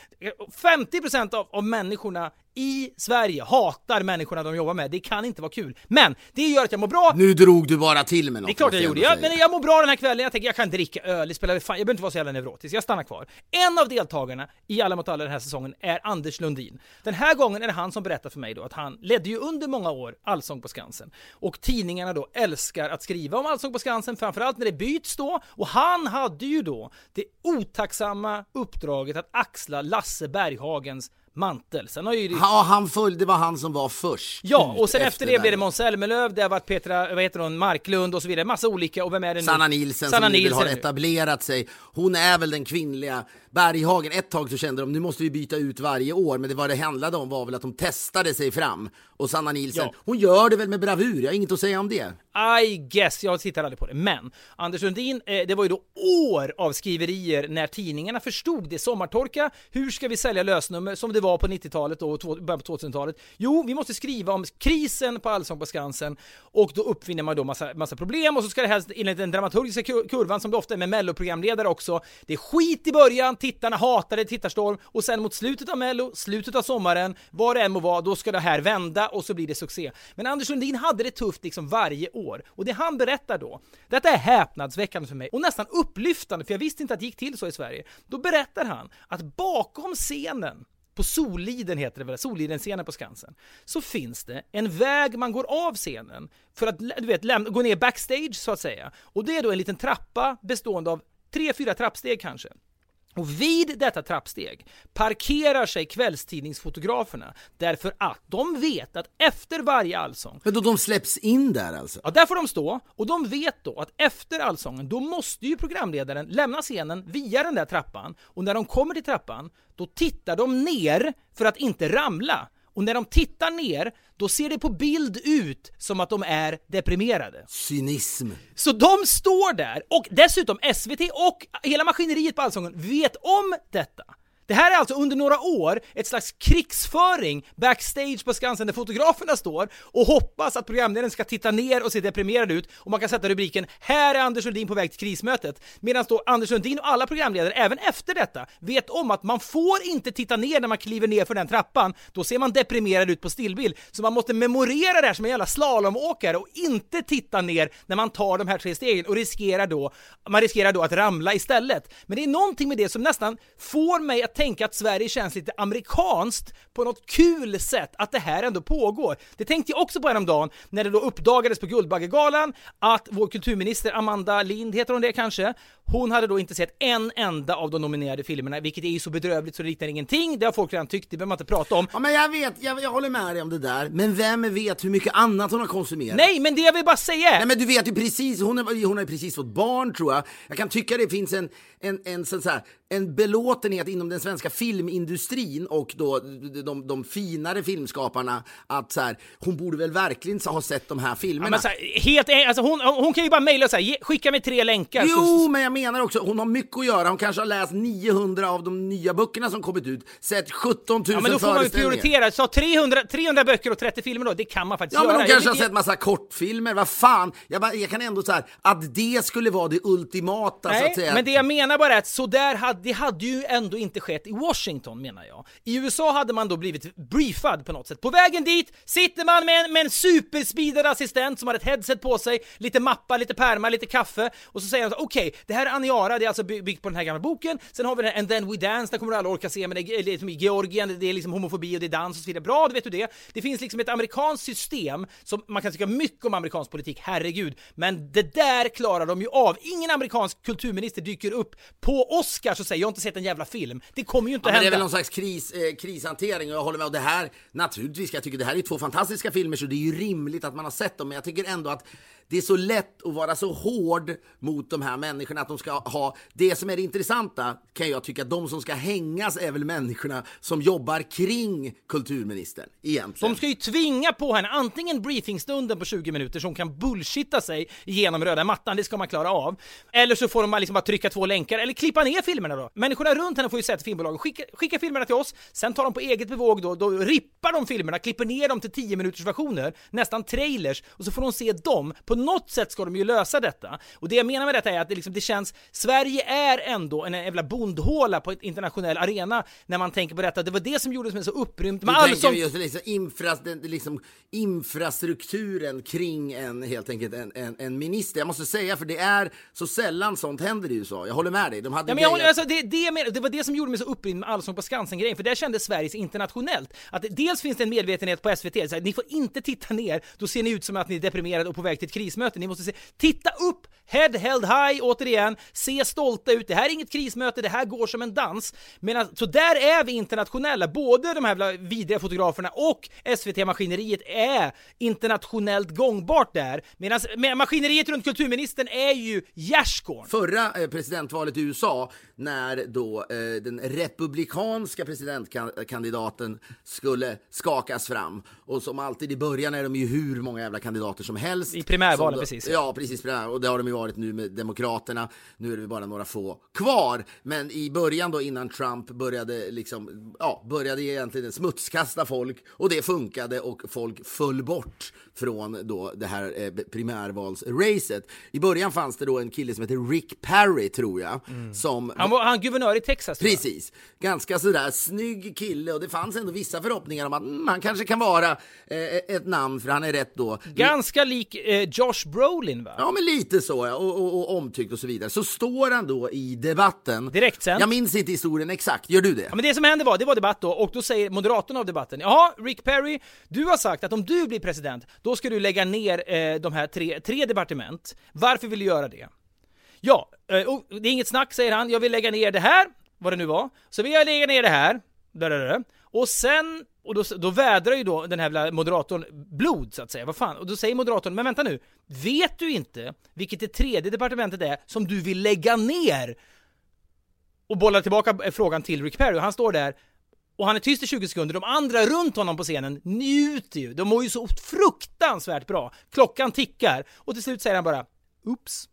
50% av, av människorna i Sverige hatar människorna de jobbar med. Det kan inte vara kul. Men det gör att jag mår bra. Nu drog du bara till med något. Det är klart jag gjorde. Jag, men jag mår bra den här kvällen. Jag tänker jag kan dricka öl, det spelar fan, jag behöver inte vara så jävla neurotisk. Jag stannar kvar. En av deltagarna i Alla mot alla den här säsongen är Anders Lundin. Den här gången är det han som berättar för mig då att han ledde ju under många år Allsång på Skansen. Och tidningarna då älskar att skriva om Allsång på Skansen, framförallt när det byts då. Och han hade ju då det otacksamma uppdraget att axla Lasse Berghagens mantel. Sen har ju Ja, han följde, det var han som var först. Ja, och sen efter det den. blev det Måns Zelmerlöw, det har varit Petra, vad heter hon, Marklund och så vidare. Massa olika, och vem är det nu? Sanna Nilsen Sanna som Nilsen. etablerat sig. Hon är väl den kvinnliga Berghagen. Ett tag så kände de nu måste vi byta ut varje år, men det vad det handlade om var väl att de testade sig fram. Och Sanna Nilsen, Ja. hon gör det väl med bravur, jag har inget att säga om det. I guess, jag tittar aldrig på det. Men Anders Lundin, eh, det var ju då år av skriverier när tidningarna förstod det. Sommartorka, hur ska vi sälja lösnummer som det var på 90-talet och början på 2000-talet? Jo, vi måste skriva om krisen på Allsång på Skansen och då uppfinner man då massa, massa problem och så ska det helst enligt den dramaturgiska kurvan som det ofta är med melloprogramledare också. Det är skit i början, tittarna hatar det, tittarstorm och sen mot slutet av mello, slutet av sommaren, vad det än må vara, då ska det här vända och så blir det succé. Men Anders Lundin hade det tufft liksom varje år och det han berättar då, detta är häpnadsväckande för mig och nästan upplyftande för jag visste inte att det gick till så i Sverige. Då berättar han att bakom scenen på Soliden heter det väl, Soliden-scenen på Skansen, så finns det en väg man går av scenen för att du vet, lämna, gå ner backstage så att säga. Och det är då en liten trappa bestående av tre, fyra trappsteg kanske. Och vid detta trappsteg parkerar sig kvällstidningsfotograferna därför att de vet att efter varje allsång Men då de släpps in där alltså? Ja, där får de stå och de vet då att efter allsången, då måste ju programledaren lämna scenen via den där trappan och när de kommer till trappan, då tittar de ner för att inte ramla. Och när de tittar ner, då ser det på bild ut som att de är deprimerade. Cynism. Så de står där och dessutom SVT och hela maskineriet på Allsången vet om detta. Det här är alltså under några år ett slags krigsföring backstage på Skansen där fotograferna står och hoppas att programledaren ska titta ner och se deprimerad ut och man kan sätta rubriken “Här är Anders Lundin på väg till krismötet” medan då Anders Lundin och alla programledare även efter detta vet om att man får inte titta ner när man kliver ner för den trappan, då ser man deprimerad ut på stillbild. Så man måste memorera det här som en jävla slalomåkare och inte titta ner när man tar de här tre stegen och riskerar då, man riskerar då att ramla istället. Men det är någonting med det som nästan får mig att tänka att Sverige känns lite amerikanskt på något kul sätt, att det här ändå pågår. Det tänkte jag också på häromdagen när det då uppdagades på Guldbaggegalan att vår kulturminister Amanda Lind, heter hon det kanske? Hon hade då inte sett en enda av de nominerade filmerna, vilket är ju så bedrövligt så det liknar ingenting. Det har folk redan tyckt, det behöver man inte prata om. Ja men jag vet, jag, jag håller med dig om det där. Men vem vet hur mycket annat hon har konsumerat? Nej, men det jag vill bara säga. Nej men du vet ju precis, hon, är, hon har ju precis fått barn tror jag. Jag kan tycka det finns en, en, en, så här, en belåtenhet inom den svenska filmindustrin och då de, de, de finare filmskaparna att så här, hon borde väl verkligen ha sett de här Ja, filmerna. men så här, helt, alltså hon, hon kan ju bara mejla och säga skicka mig tre länkar. Jo, Så, men jag menar också, hon har mycket att göra. Hon kanske har läst 900 av de nya böckerna som kommit ut, sett 17 000 ja, men då får man ju föreställningar. prioritera. Så 300, 300 böcker och 30 filmer då, det kan man faktiskt Ja, men göra. de kanske Jag- har sett massa kortfilmer, vad fan. Jag, bara, jag kan ändå så här, att det skulle vara det ultimata så att Nej, säga. men det jag menar bara är att så där hade, det hade ju ändå inte skett i Washington menar jag. I USA hade man då blivit briefad på något sätt. På vägen dit sitter man med en, med en superspeedad assistent som har ett headset på sig, lite mappar, lite pärmar, lite kaffe och så säger han okej, det här är Aniara, det är alltså by- byggt på den här gamla boken. Sen har vi den här And then we dance, den kommer du alla orka se, men det är liksom i Georgien, det är liksom homofobi och det är dans och så vidare. Bra, då vet du det. Det finns liksom ett amerikanskt system som man kan tycka mycket om amerikansk politik, herregud, men det där klarar de ju av. Ingen amerikansk kulturminister dyker upp på Oscars och säger jag har inte sett en jävla film. Det kommer ju inte Ja, men det är hända. väl någon slags kris, eh, krishantering och jag håller med. Och det här, naturligtvis, jag tycker det här är två fantastiska filmer så det är ju rimligt att man har sett dem. Men jag tycker ändå att det är så lätt att vara så hård mot de här människorna att de ska ha det som är det intressanta kan jag tycka, de som ska hängas är väl människorna som jobbar kring kulturministern egentligen. De ska ju tvinga på henne antingen briefingstunden på 20 minuter som kan bullshitta sig igenom röda mattan, det ska man klara av. Eller så får de liksom bara trycka två länkar eller klippa ner filmerna då. Människorna runt henne får ju säga till filmbolagen, skicka, skicka filmerna till oss, sen tar de på eget bevåg då, då rippar de filmerna, klipper ner dem till 10 minuters versioner, nästan trailers, och så får de se dem. På något sätt ska de ju lösa detta. Och det jag menar med detta är att det, liksom, det känns, Sverige är ändå en jävla bondhåla på ett internationell arena när man tänker på detta. Det var det som gjorde mig så upprymd. Men alltså... just liksom, infra, liksom, infrastrukturen kring en, helt enkelt, en, en, en, minister. Jag måste säga, för det är så sällan sånt händer i USA. Jag håller med dig. De hade ja, men jag, alltså, det, det, det var det som gjorde mig så upprymd med Allsång på Skansen-grejen, för där kände Sverige internationellt. Att dels finns det en medvetenhet på SVT, så här, ni får inte titta ner, då ser ni ut som att ni är deprimerade och på väg till ett krismöte. Ni måste se, titta upp, head held high, återigen, se stolta ut. Det här är inget krismöte, det här går som en dans. Men, så där är vi internationella, både de här vidriga fotograferna och SVT-maskineriet är internationellt gångbart där. Medan maskineriet runt kulturministern är ju gärdsgården. Förra eh, presidentvalet i USA, när då eh, den republikanska presidentkandidaten skulle skakas fram, och som alltid i början är de ju hur många jävla kandidater som helst. I primärvalen precis. Ja, precis. Och det har de ju varit nu med Demokraterna. Nu är det bara några få kvar. Men i början då innan Trump började liksom, ja, började egentligen smutskasta folk och det funkade och folk föll bort från då det här eh, primärvalsracet. I början fanns det då en kille som heter Rick Perry, tror jag. Mm. Som han var han guvernör i Texas. Precis. Ganska sådär snygg kille och det fanns ändå vissa förhoppningar om att mm, han kanske kan vara eh, ett namn, för han är rätt då. Ganska lik eh, Josh Brolin, va? Ja, men lite så, ja. Och, och, och, omtyckt och så vidare. Så står han då i debatten. Direkt sen. Jag minns inte historien exakt. Gör du det? Ja, men det som hände var, det var debatt då, och då säger moderatorn av debatten, jaha, Rick Perry, du har sagt att om du blir president, då ska du lägga ner eh, de här tre, tre departement. Varför vill du göra det? Ja, eh, oh, det är inget snack säger han, jag vill lägga ner det här, vad det nu var. Så vill jag lägga ner det här, där, och sen, och då, då vädrar ju då den här moderatorn blod så att säga, vad fan, och då säger moderatorn, men vänta nu, vet du inte vilket det tredje departementet är som du vill lägga ner? Och bollar tillbaka eh, frågan till Rick Perry, och han står där och han är tyst i 20 sekunder, de andra runt honom på scenen njuter ju, de mår ju så fruktansvärt bra. Klockan tickar, och till slut säger han bara Oops.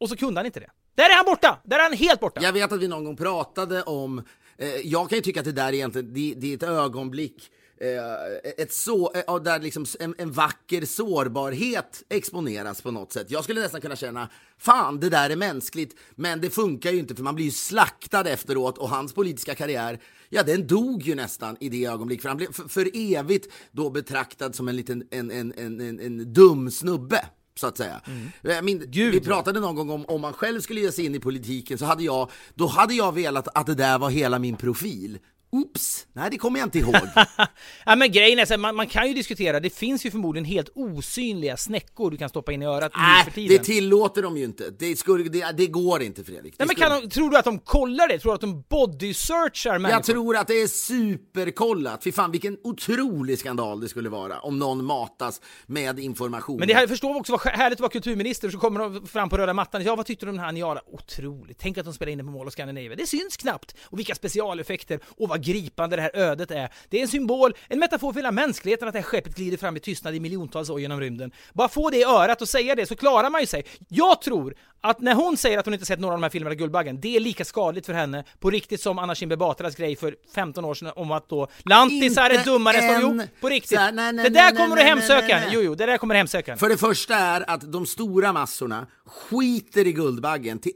Och så kunde han inte det. Där är han borta! Där är han helt borta! Jag vet att vi någon gång pratade om, Eh, jag kan ju tycka att det där egentligen, det, det är ett ögonblick eh, ett så, eh, där liksom en, en, vacker sårbarhet exponeras på något sätt. Jag skulle nästan kunna känna, fan det där är mänskligt, men det funkar ju inte för man blir ju slaktad efteråt och hans politiska karriär, ja den dog ju nästan i det ögonblick, för han blev för, för evigt då betraktad som en liten, en, en, en, en, en dum snubbe så att säga. Mm. Min, vi pratade någon gång om om man själv skulle ge sig in i politiken så hade jag, då hade jag velat att det där var hela min profil. Oops! Nej, det kommer jag inte ihåg. ja, men grejen är så man, man, kan ju diskutera, det finns ju förmodligen helt osynliga snäckor du kan stoppa in i örat Nej, för tiden. det tillåter de ju inte. Det, skulle, det, det går inte Fredrik. Nej, men de, tror du att de kollar det? Tror du att de body-searchar människor? Jag tror att det är superkollat. Fy fan vilken otrolig skandal det skulle vara om någon matas med information. Men det här, förstår också vad härligt att vara kulturminister, så kommer de fram på röda mattan. Ja, vad tyckte du om den här Niala? Otroligt. Tänk att de spelar in den på Mall of Scandinavia. Det syns knappt. Och vilka specialeffekter. Och vad vad gripande det här ödet är. Det är en symbol, en metafor för hela mänskligheten att det här skeppet glider fram i tystnad i miljontals år genom rymden. Bara få det i örat och säga det så klarar man ju sig. Jag tror att när hon säger att hon inte sett några av de här filmerna Guldbaggen, det är lika skadligt för henne på riktigt som Anna Kinberg Batras grej för 15 år sedan om att då lantisar är dummare än... Jo, på riktigt. Här, nej, nej, det där nej, kommer du hemsöka Jo, jo, det där kommer hemsöka För det första är att de stora massorna skiter i Guldbaggen till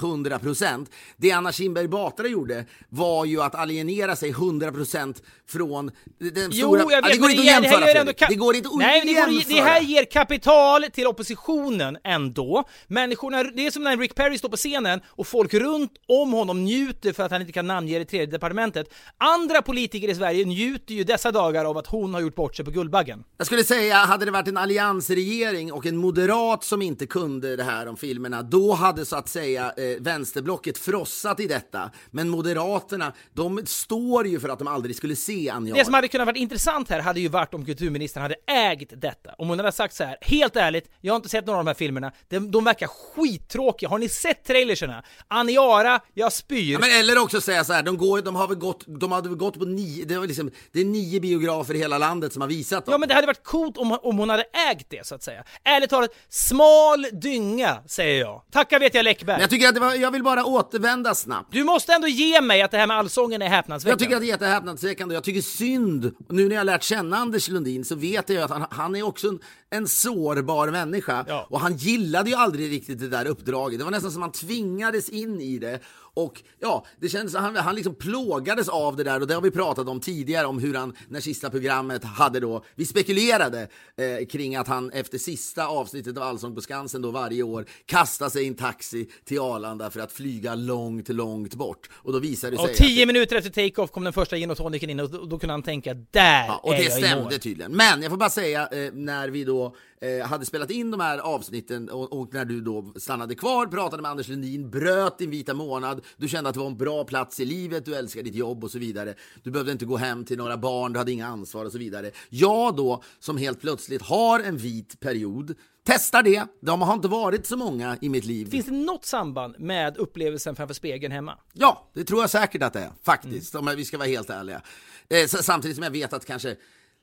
100 procent. Det Anna Kinberg Batra gjorde var ju att alienera sig 100 procent från den jo, stora... Jag vet, det går inte att jämföra, det, ändå det går inte att Nej, det, går, det här ger kapital till oppositionen ändå. Människorna, det är som när Rick Perry står på scenen och folk runt om honom njuter för att han inte kan namnge det tredje departementet. Andra politiker i Sverige njuter ju dessa dagar av att hon har gjort bort sig på Guldbaggen. Jag skulle säga, hade det varit en alliansregering och en moderat som inte kunde det här om filmerna, då hade så att säga eh, vänsterblocket frossat i detta. Men Moderaterna, de står ju för att de aldrig skulle se Anja Det som hade kunnat varit intressant här hade ju varit om kulturministern hade ägt detta. Om hon hade sagt så här, helt ärligt, jag har inte sett några av de här filmerna, de, de verkar skittråkiga. Har ni sett trailerserna? Aniara, jag spyr. Ja, men eller också säga så här, de, går, de har väl gått, de hade väl gått på nio, det, var liksom, det är nio biografer i hela landet som har visat dem. Ja men det hade varit coolt om, om hon hade ägt det så att säga. Ärligt talat, smal dynga säger jag. Tacka vet jag Läckberg. Men jag tycker att det var, jag vill bara återvända snabbt. Du måste ändå ge mig att det här med allsången är häpnadsväckande. Jag tycker att det är jättehäpnadsväckande. Jag tycker synd, nu när jag lärt känna Anders Lundin så vet jag att han, han är också en, en sårbar människa. Ja. Och han gillade ju aldrig riktigt det där uppdraget. Det var nästan som han tvingades in i det. Och ja, det kändes som han, han liksom plågades av det där och det har vi pratat om tidigare om hur han, när sista programmet hade då, vi spekulerade eh, kring att han efter sista avsnittet av Allsång på Skansen då varje år kastar sig i en taxi till Arlanda för att flyga långt, långt bort. Och då visade det sig Och tio minuter efter take-off kom den första gin och tonicen in och då, då kunde han tänka där Ja, och är det jag stämde tydligen. Men jag får bara säga, eh, när vi då eh, hade spelat in de här avsnitten och, och när du då stannade kvar, pratade med Anders Lundin, bröt din vita månad, du kände att det var en bra plats i livet, du älskar ditt jobb och så vidare. Du behövde inte gå hem till några barn, du hade inga ansvar och så vidare. Jag då, som helt plötsligt har en vit period, testar det. De har inte varit så många i mitt liv. Finns det något samband med upplevelsen framför spegeln hemma? Ja, det tror jag säkert att det är, faktiskt, om vi ska vara helt ärliga. Eh, samtidigt som jag vet att kanske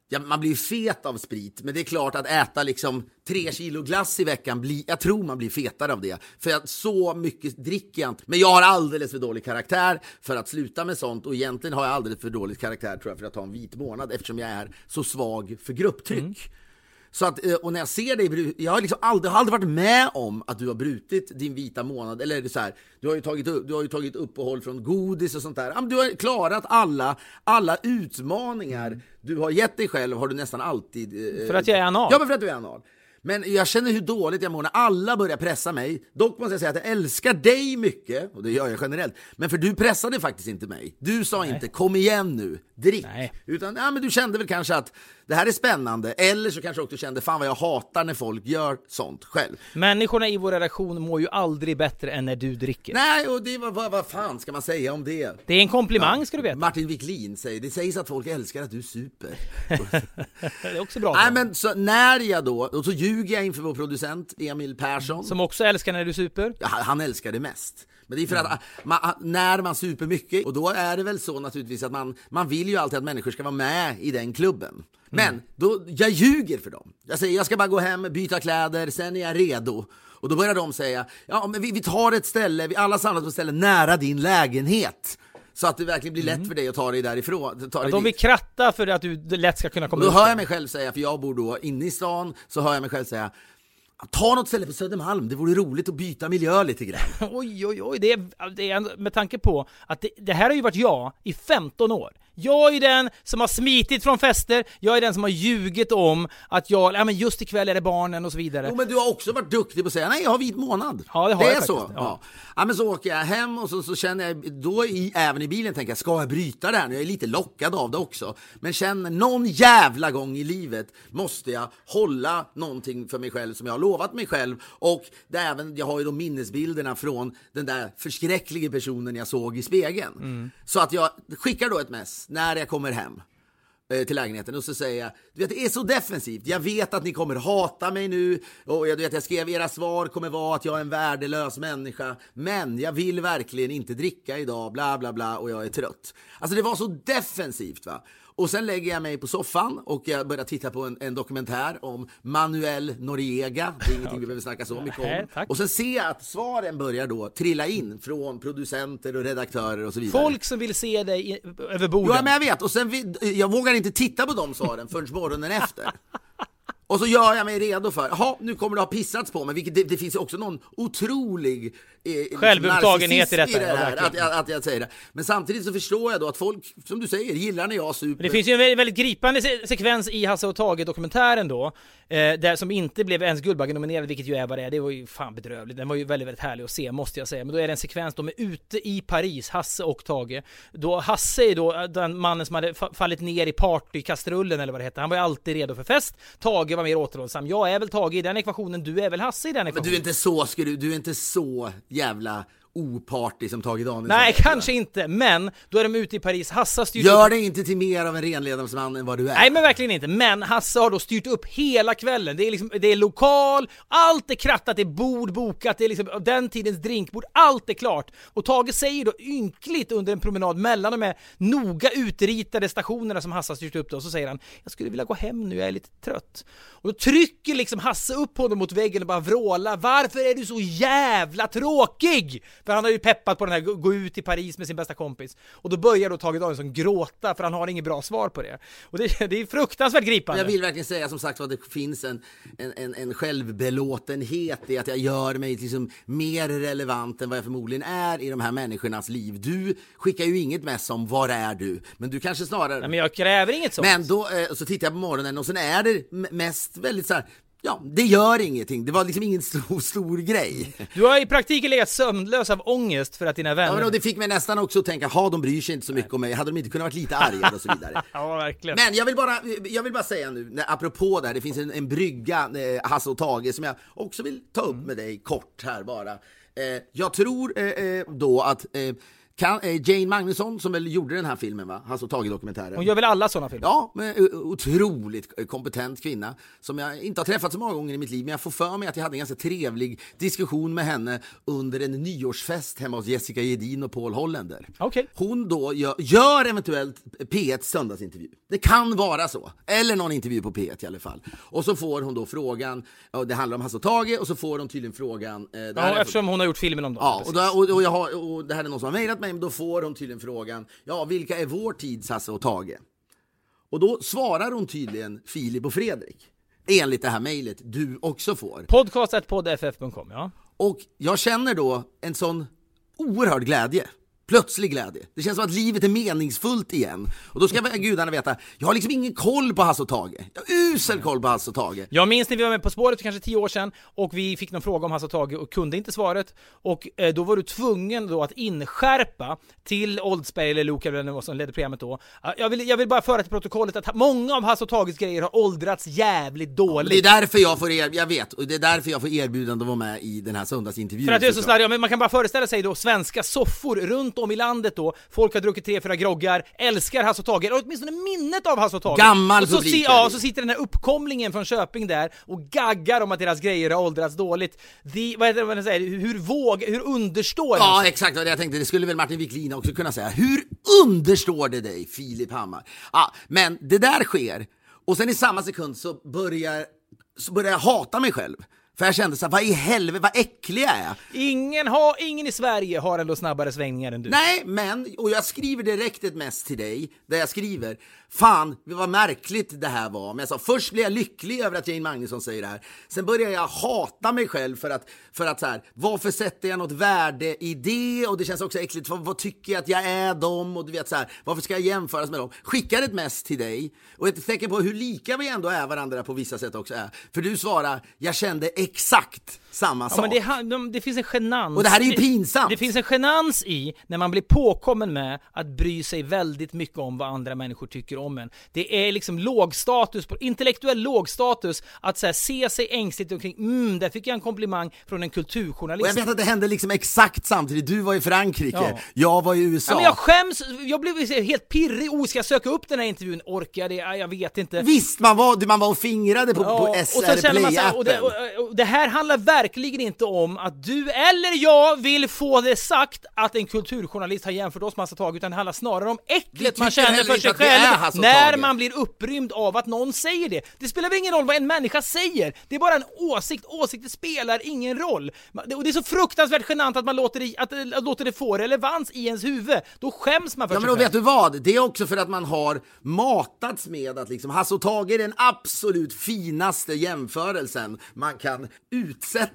Ja, man blir fet av sprit, men det är klart att äta liksom tre kilo glass i veckan, bli, jag tror man blir fetare av det. För att så mycket dricker jag inte. Men jag har alldeles för dålig karaktär för att sluta med sånt och egentligen har jag alldeles för dålig karaktär tror jag för att ta en vit månad eftersom jag är så svag för grupptryck. Mm. Så att, eh, och när jag ser dig, jag har liksom aldrig, har aldrig varit med om att du har brutit din vita månad. Eller så här, du har ju tagit, du har ju tagit uppehåll från godis och sånt där. Du har klarat alla, alla utmaningar du har gett dig själv har du nästan alltid... eh, För att jag är anal? Ja, men för att du är anal. Men jag känner hur dåligt jag mår när alla börjar pressa mig. Dock måste jag säga att jag älskar dig mycket, och det gör jag generellt. Men för du pressade faktiskt inte mig. Du sa inte kom igen nu, drick. Nej. Utan ja, men du kände väl kanske att det här är spännande. Eller så kanske också kände fan vad jag hatar när folk gör sånt själv. Människorna i vår redaktion mår ju aldrig bättre än när du dricker. Nej, och det var vad, vad fan ska man säga om det? Det är en komplimang ska du veta. Martin Wiklin säger, det sägs att folk älskar att du super. Det är också bra. Nej men så när jag då, och så ljuger jag inför vår producent Emil Persson. Som också älskar när du super. Ja, han älskar det mest. Men det är för att man, när man super mycket, och då är det väl så naturligtvis att man, man vill ju alltid att människor ska vara med i den klubben. Men då, jag ljuger för dem. Jag säger jag ska bara gå hem, byta kläder, sen är jag redo. Och då börjar de säga, ja men vi, vi tar ett ställe, vi alla samlas på ett ställe nära din lägenhet. Så att det verkligen blir lätt för dig att ta dig därifrån. Ta dig De dit. vill kratta för att du lätt ska kunna Och komma då ut. hör jag mig själv säga, för jag bor då inne i stan, så hör jag mig själv säga Ta något ställe på Södermalm, det vore roligt att byta miljö lite grann. Oj, oj, oj. Det är, det är med tanke på att det, det här har ju varit jag i 15 år. Jag är den som har smitit från fester, jag är den som har ljugit om att jag, ja men just ikväll är det barnen och så vidare. Jo, men du har också varit duktig på att säga nej, jag har vit månad. Ja, det har är jag så. faktiskt, Ja. ja. Ja. men så åker jag hem och så, så känner jag, då i, även i bilen tänker jag, ska jag bryta det här nu? Jag är lite lockad av det också. Men känner någon jävla gång i livet måste jag hålla någonting för mig själv som jag har lovat mig själv. Och det är även, jag har ju de minnesbilderna från den där förskräckliga personen jag såg i spegeln. Mm. Så att jag skickar då ett mess när jag kommer hem eh, till lägenheten och så säger jag, du vet det är så defensivt, jag vet att ni kommer hata mig nu och jag, du vet, jag skrev era svar kommer vara att jag är en värdelös människa men jag vill verkligen inte dricka idag, bla bla bla och jag är trött. Alltså det var så defensivt va. Och sen lägger jag mig på soffan och jag börjar titta på en, en dokumentär om Manuel Noriega. Det är ingenting vi behöver snacka så mycket om. tack. Och sen ser jag att svaren börjar då trilla in från producenter och redaktörer och så vidare. Folk som vill se dig i, över borden. Jo, men jag vet. Och sen, jag vågar inte titta på de svaren förrän morgonen efter. Och så gör jag mig redo för, jaha, nu kommer det ha pissats på mig, vilket det, det finns också någon otrolig eh, liksom Självupptagenhet i detta, ja, här, verkligen. att, jag- att jag säger det. Men samtidigt så förstår jag då att folk, som du säger, gillar när jag super. Det finns ju en väldigt, väldigt gripande se- sekvens i Hasse och Tage-dokumentären då, eh, där som inte blev ens Guldbaggenominerad, vilket ju är vad det är. Det var ju fan bedrövligt. Den var ju väldigt, väldigt härlig att se, måste jag säga. Men då är det en sekvens, de är ute i Paris, Hasse och Tage. Då Hasse är då eh, den mannen som hade fa- fallit ner i partykastrullen eller vad det heter. Han var ju alltid redo för fest. Tage var mer återhållsam. Jag är väl Tage i den ekvationen, du är väl Hasse i den Men ekvationen? du är inte så, du, du är inte så jävla opartig som Tage Danielsson. Nej, kanske inte, men då är de ute i Paris. Hasse har styrt Gör upp... dig inte till mer av en renlevnadsman än vad du är. Nej men verkligen inte, men Hasse har då styrt upp hela kvällen. Det är liksom, det är lokal, allt är krattat, det är bord bokat, det är liksom den tidens drinkbord, allt är klart. Och Tage säger då ynkligt under en promenad mellan de här noga utritade stationerna som Hasse har styrt upp då, så säger han Jag skulle vilja gå hem nu, jag är lite trött. Och då trycker liksom Hasse upp honom mot väggen och bara vrålar Varför är du så jävla tråkig? För han har ju peppat på den här gå- ut i Paris med sin bästa kompis. Och då börjar då Tage Danielsson gråta för han har inget bra svar på det. Och det, det är fruktansvärt gripande. Jag vill verkligen säga som sagt att det finns en, en, en, en självbelåtenhet i att jag gör mig liksom mer relevant än vad jag förmodligen är i de här människornas liv. Du skickar ju inget mess om var är du, men du kanske snarare... Nej, men jag kräver inget sånt. Men då eh, så tittar jag på morgonen och sen är det mest väldigt så här. Ja, det gör ingenting. Det var liksom ingen stor, stor grej. Du har i praktiken legat sömnlös av ångest för att dina Ja, vänner... men och det fick mig nästan också att tänka, ha de bryr sig inte så mycket om mig. Hade de inte kunnat vara lite argare och så vidare. Ja, verkligen. Men jag vill bara, jag vill bara säga nu, apropå det här, det finns en, en brygga, eh, Hasse och Tage, som jag också vill ta upp med dig kort här bara. Eh, jag tror eh, eh, då att eh, kan, eh, Jane Magnusson, som väl gjorde den här filmen, va? Hasse och Tage-dokumentären. Hon gör väl alla sådana filmer? Ja, men eh, otroligt kompetent kvinna som jag inte har träffat så många gånger i mitt liv, men jag får för mig att jag hade en ganska trevlig diskussion med henne under en nyårsfest hemma hos Jessica Gedin och Paul Holländer. Okej. Hon då gör, gör eventuellt P1 söndagsintervju. Det kan vara så. Eller någon intervju på P1 i alla fall. Och så får hon då frågan, ja, det handlar om Hasse och Tage, och så får hon tydligen frågan... Eh, Ja, eftersom hon har gjort filmen om dem. Ja, och, då, och, och, jag har, och det här är någon som har mejlat mig, men då får hon tydligen frågan, ja, vilka är vår tids Hasse och Tage? Och då svarar hon tydligen Filip och Fredrik, enligt det här mejlet du också får. Podcast.poddff.com, ja. Och jag känner då en sån oerhörd glädje. Plötslig glädje. Det känns som att livet är meningsfullt igen. Och då ska gudarna veta, jag har liksom ingen koll på Hasse och Tage. Jag har usel koll på Hasse och Tage. Jag minns när vi var med På spåret för kanske tio år sedan och vi fick någon fråga om Hasse och Tage och kunde inte svaret. Och eh, då var du tvungen då att inskärpa till Oldsberg eller Luke eller vad som ledde programmet då. Jag vill, jag vill bara föra till protokollet att många av Hasse och Tages grejer har åldrats jävligt Det är dåligt. därför jag får er, jag vet, och det är därför jag får erbjudande att vara med i den här söndagsintervjun. För att du är så slarvig, Ja, men man kan bara föreställa sig då svenska soffor runt om i landet då, folk har druckit tre, fyra groggar, älskar Hasse och Tage, eller åtminstone minnet av Hasse och Tage. Gammal och så, publik si, Ja, det. så sitter den här uppkomlingen från Köping där och gaggar om att deras grejer har åldrats dåligt. De, vad heter det man säger, hur våg, hur understår Ja, exakt vad jag tänkte. Det skulle väl Martin Wiklin också kunna säga. Hur understår det dig, Filip Hammar? Ja, men det där sker, och sen i samma sekund så börjar, så börjar jag hata mig själv. För jag kände så här, vad i helvete, vad äcklig jag är. Ingen, har, ingen i Sverige har ändå snabbare svängningar än du. Nej, men, och jag skriver direkt ett mess till dig, där jag skriver Fan, vad märkligt det här var. Men jag sa, först blir jag lycklig över att Jane Magnusson säger det här. Sen börjar jag hata mig själv för att, för att så här, varför sätter jag något värde i det? Och det känns också äckligt, vad, vad tycker jag att jag är dem? Och du vet så här, varför ska jag jämföras med dem? Skickar ett mess till dig och ett tecken på hur lika vi ändå är varandra på vissa sätt också är. För du svarar, jag kände exakt samma Ja, sak. men det, de- det finns en genans. Och det här är ju pinsamt. Det finns en genans i när man blir påkommen med att bry sig väldigt mycket om vad andra människor tycker om en. Det är liksom lågstatus, på- intellektuell lågstatus att så här, se sig ängsligt omkring. Mm, där fick jag en komplimang från en Och kulturjournalist. jag vet att det hände liksom exakt samtidigt. Du var i Frankrike, Ja. jag var i USA. Ja, men jag skäms, jag blev helt pirrig. Oh, ska jag söka upp den här intervjun? Orkar jag det? Ja, Jag vet inte. Visst, man var, man var och fingrade på, på Ja, SR man så här, och, det, Play-appen. och, och det här handlar verkligen inte om att du eller jag vill få det sagt att en kulturjournalist har jämfört oss massa tag, utan det handlar snarare om äcklet man känner för sig själv Hasse när Tage. man blir upprymd av att någon säger det. Det spelar väl ingen roll vad en människa säger, det är bara en åsikt, åsikter spelar ingen roll. Och det är så fruktansvärt genant att man låter det, att, att låter det få relevans i ens huvud. Då skäms man för Ja sig men själv. vet du vad? Det är också för att man har matats med att liksom Hasse Tage är den absolut finaste jämförelsen man kan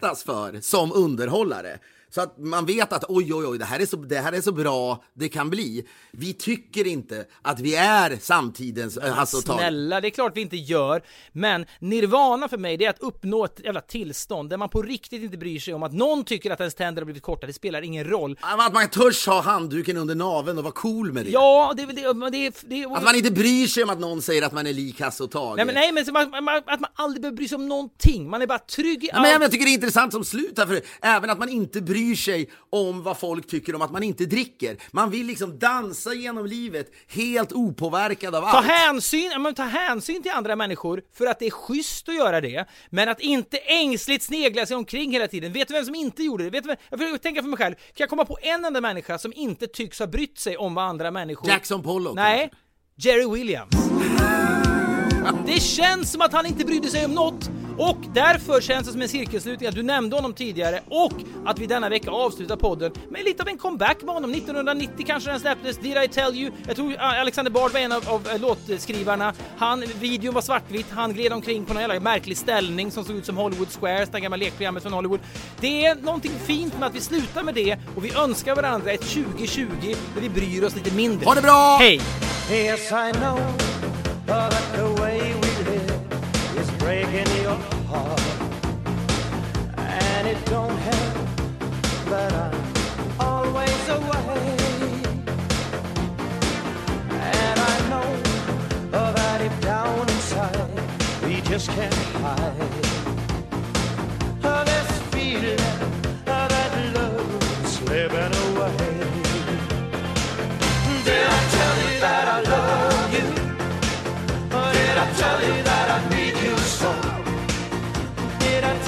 utsättas för som underhållare. Så att man vet att oj, oj, oj, det här, är så, det här är så bra det kan bli. Vi tycker inte att vi är samtidens äh, Tage. Snälla, det är klart vi inte gör. Men nirvana för mig, det är att uppnå ett jävla tillstånd där man på riktigt inte bryr sig om att någon tycker att ens tänder har blivit korta. Det spelar ingen roll. Att man törs ha handduken under naveln och vara cool med det. Ja, det är väl det. det, det Att man inte bryr sig om att någon säger att man är lik Hasse och Tage. Nej men, nej, men man, man, att man aldrig behöver bry sig om någonting. Man är bara trygg i Ja, men allt. jag tycker det är intressant som slut här, för även att man inte bryr bryr sig om vad folk tycker om att man inte dricker. Man vill liksom dansa genom livet helt opåverkad av Ta allt. hänsyn, ja, men ta hänsyn till andra människor för att det är schysst att göra det, men att inte ängsligt snegla sig omkring hela tiden. Vet du vem som inte gjorde det? Vet du vem? Jag försöker tänka för mig själv, kan jag komma på en enda människa som inte tycks ha brytt sig om vad andra människor... Jackson Pollock. Nej, Jerry Williams. Det känns som att han inte brydde sig om något och därför känns det som en cirkelslutning att du nämnde honom tidigare och att vi denna vecka avslutar podden med lite av en comeback med honom. 1990 kanske den släpptes, Did I Tell You? Jag tror Alexander Bard var en av, av eh, låtskrivarna. Han, videon var svartvit, han gled omkring på någon jävla märklig ställning som såg ut som Hollywood Squares, det gamla lekprogrammet från Hollywood. Det är någonting fint med att vi slutar med det och vi önskar varandra ett 2020 där vi bryr oss lite mindre. Ha det bra! Hej! Yes, I know that the way we is breaking your heart. And it don't help that I'm always away. And I know that if down inside we just can't hide. This feeling that love slipping away. Did I tell you that I love you? Did I tell you?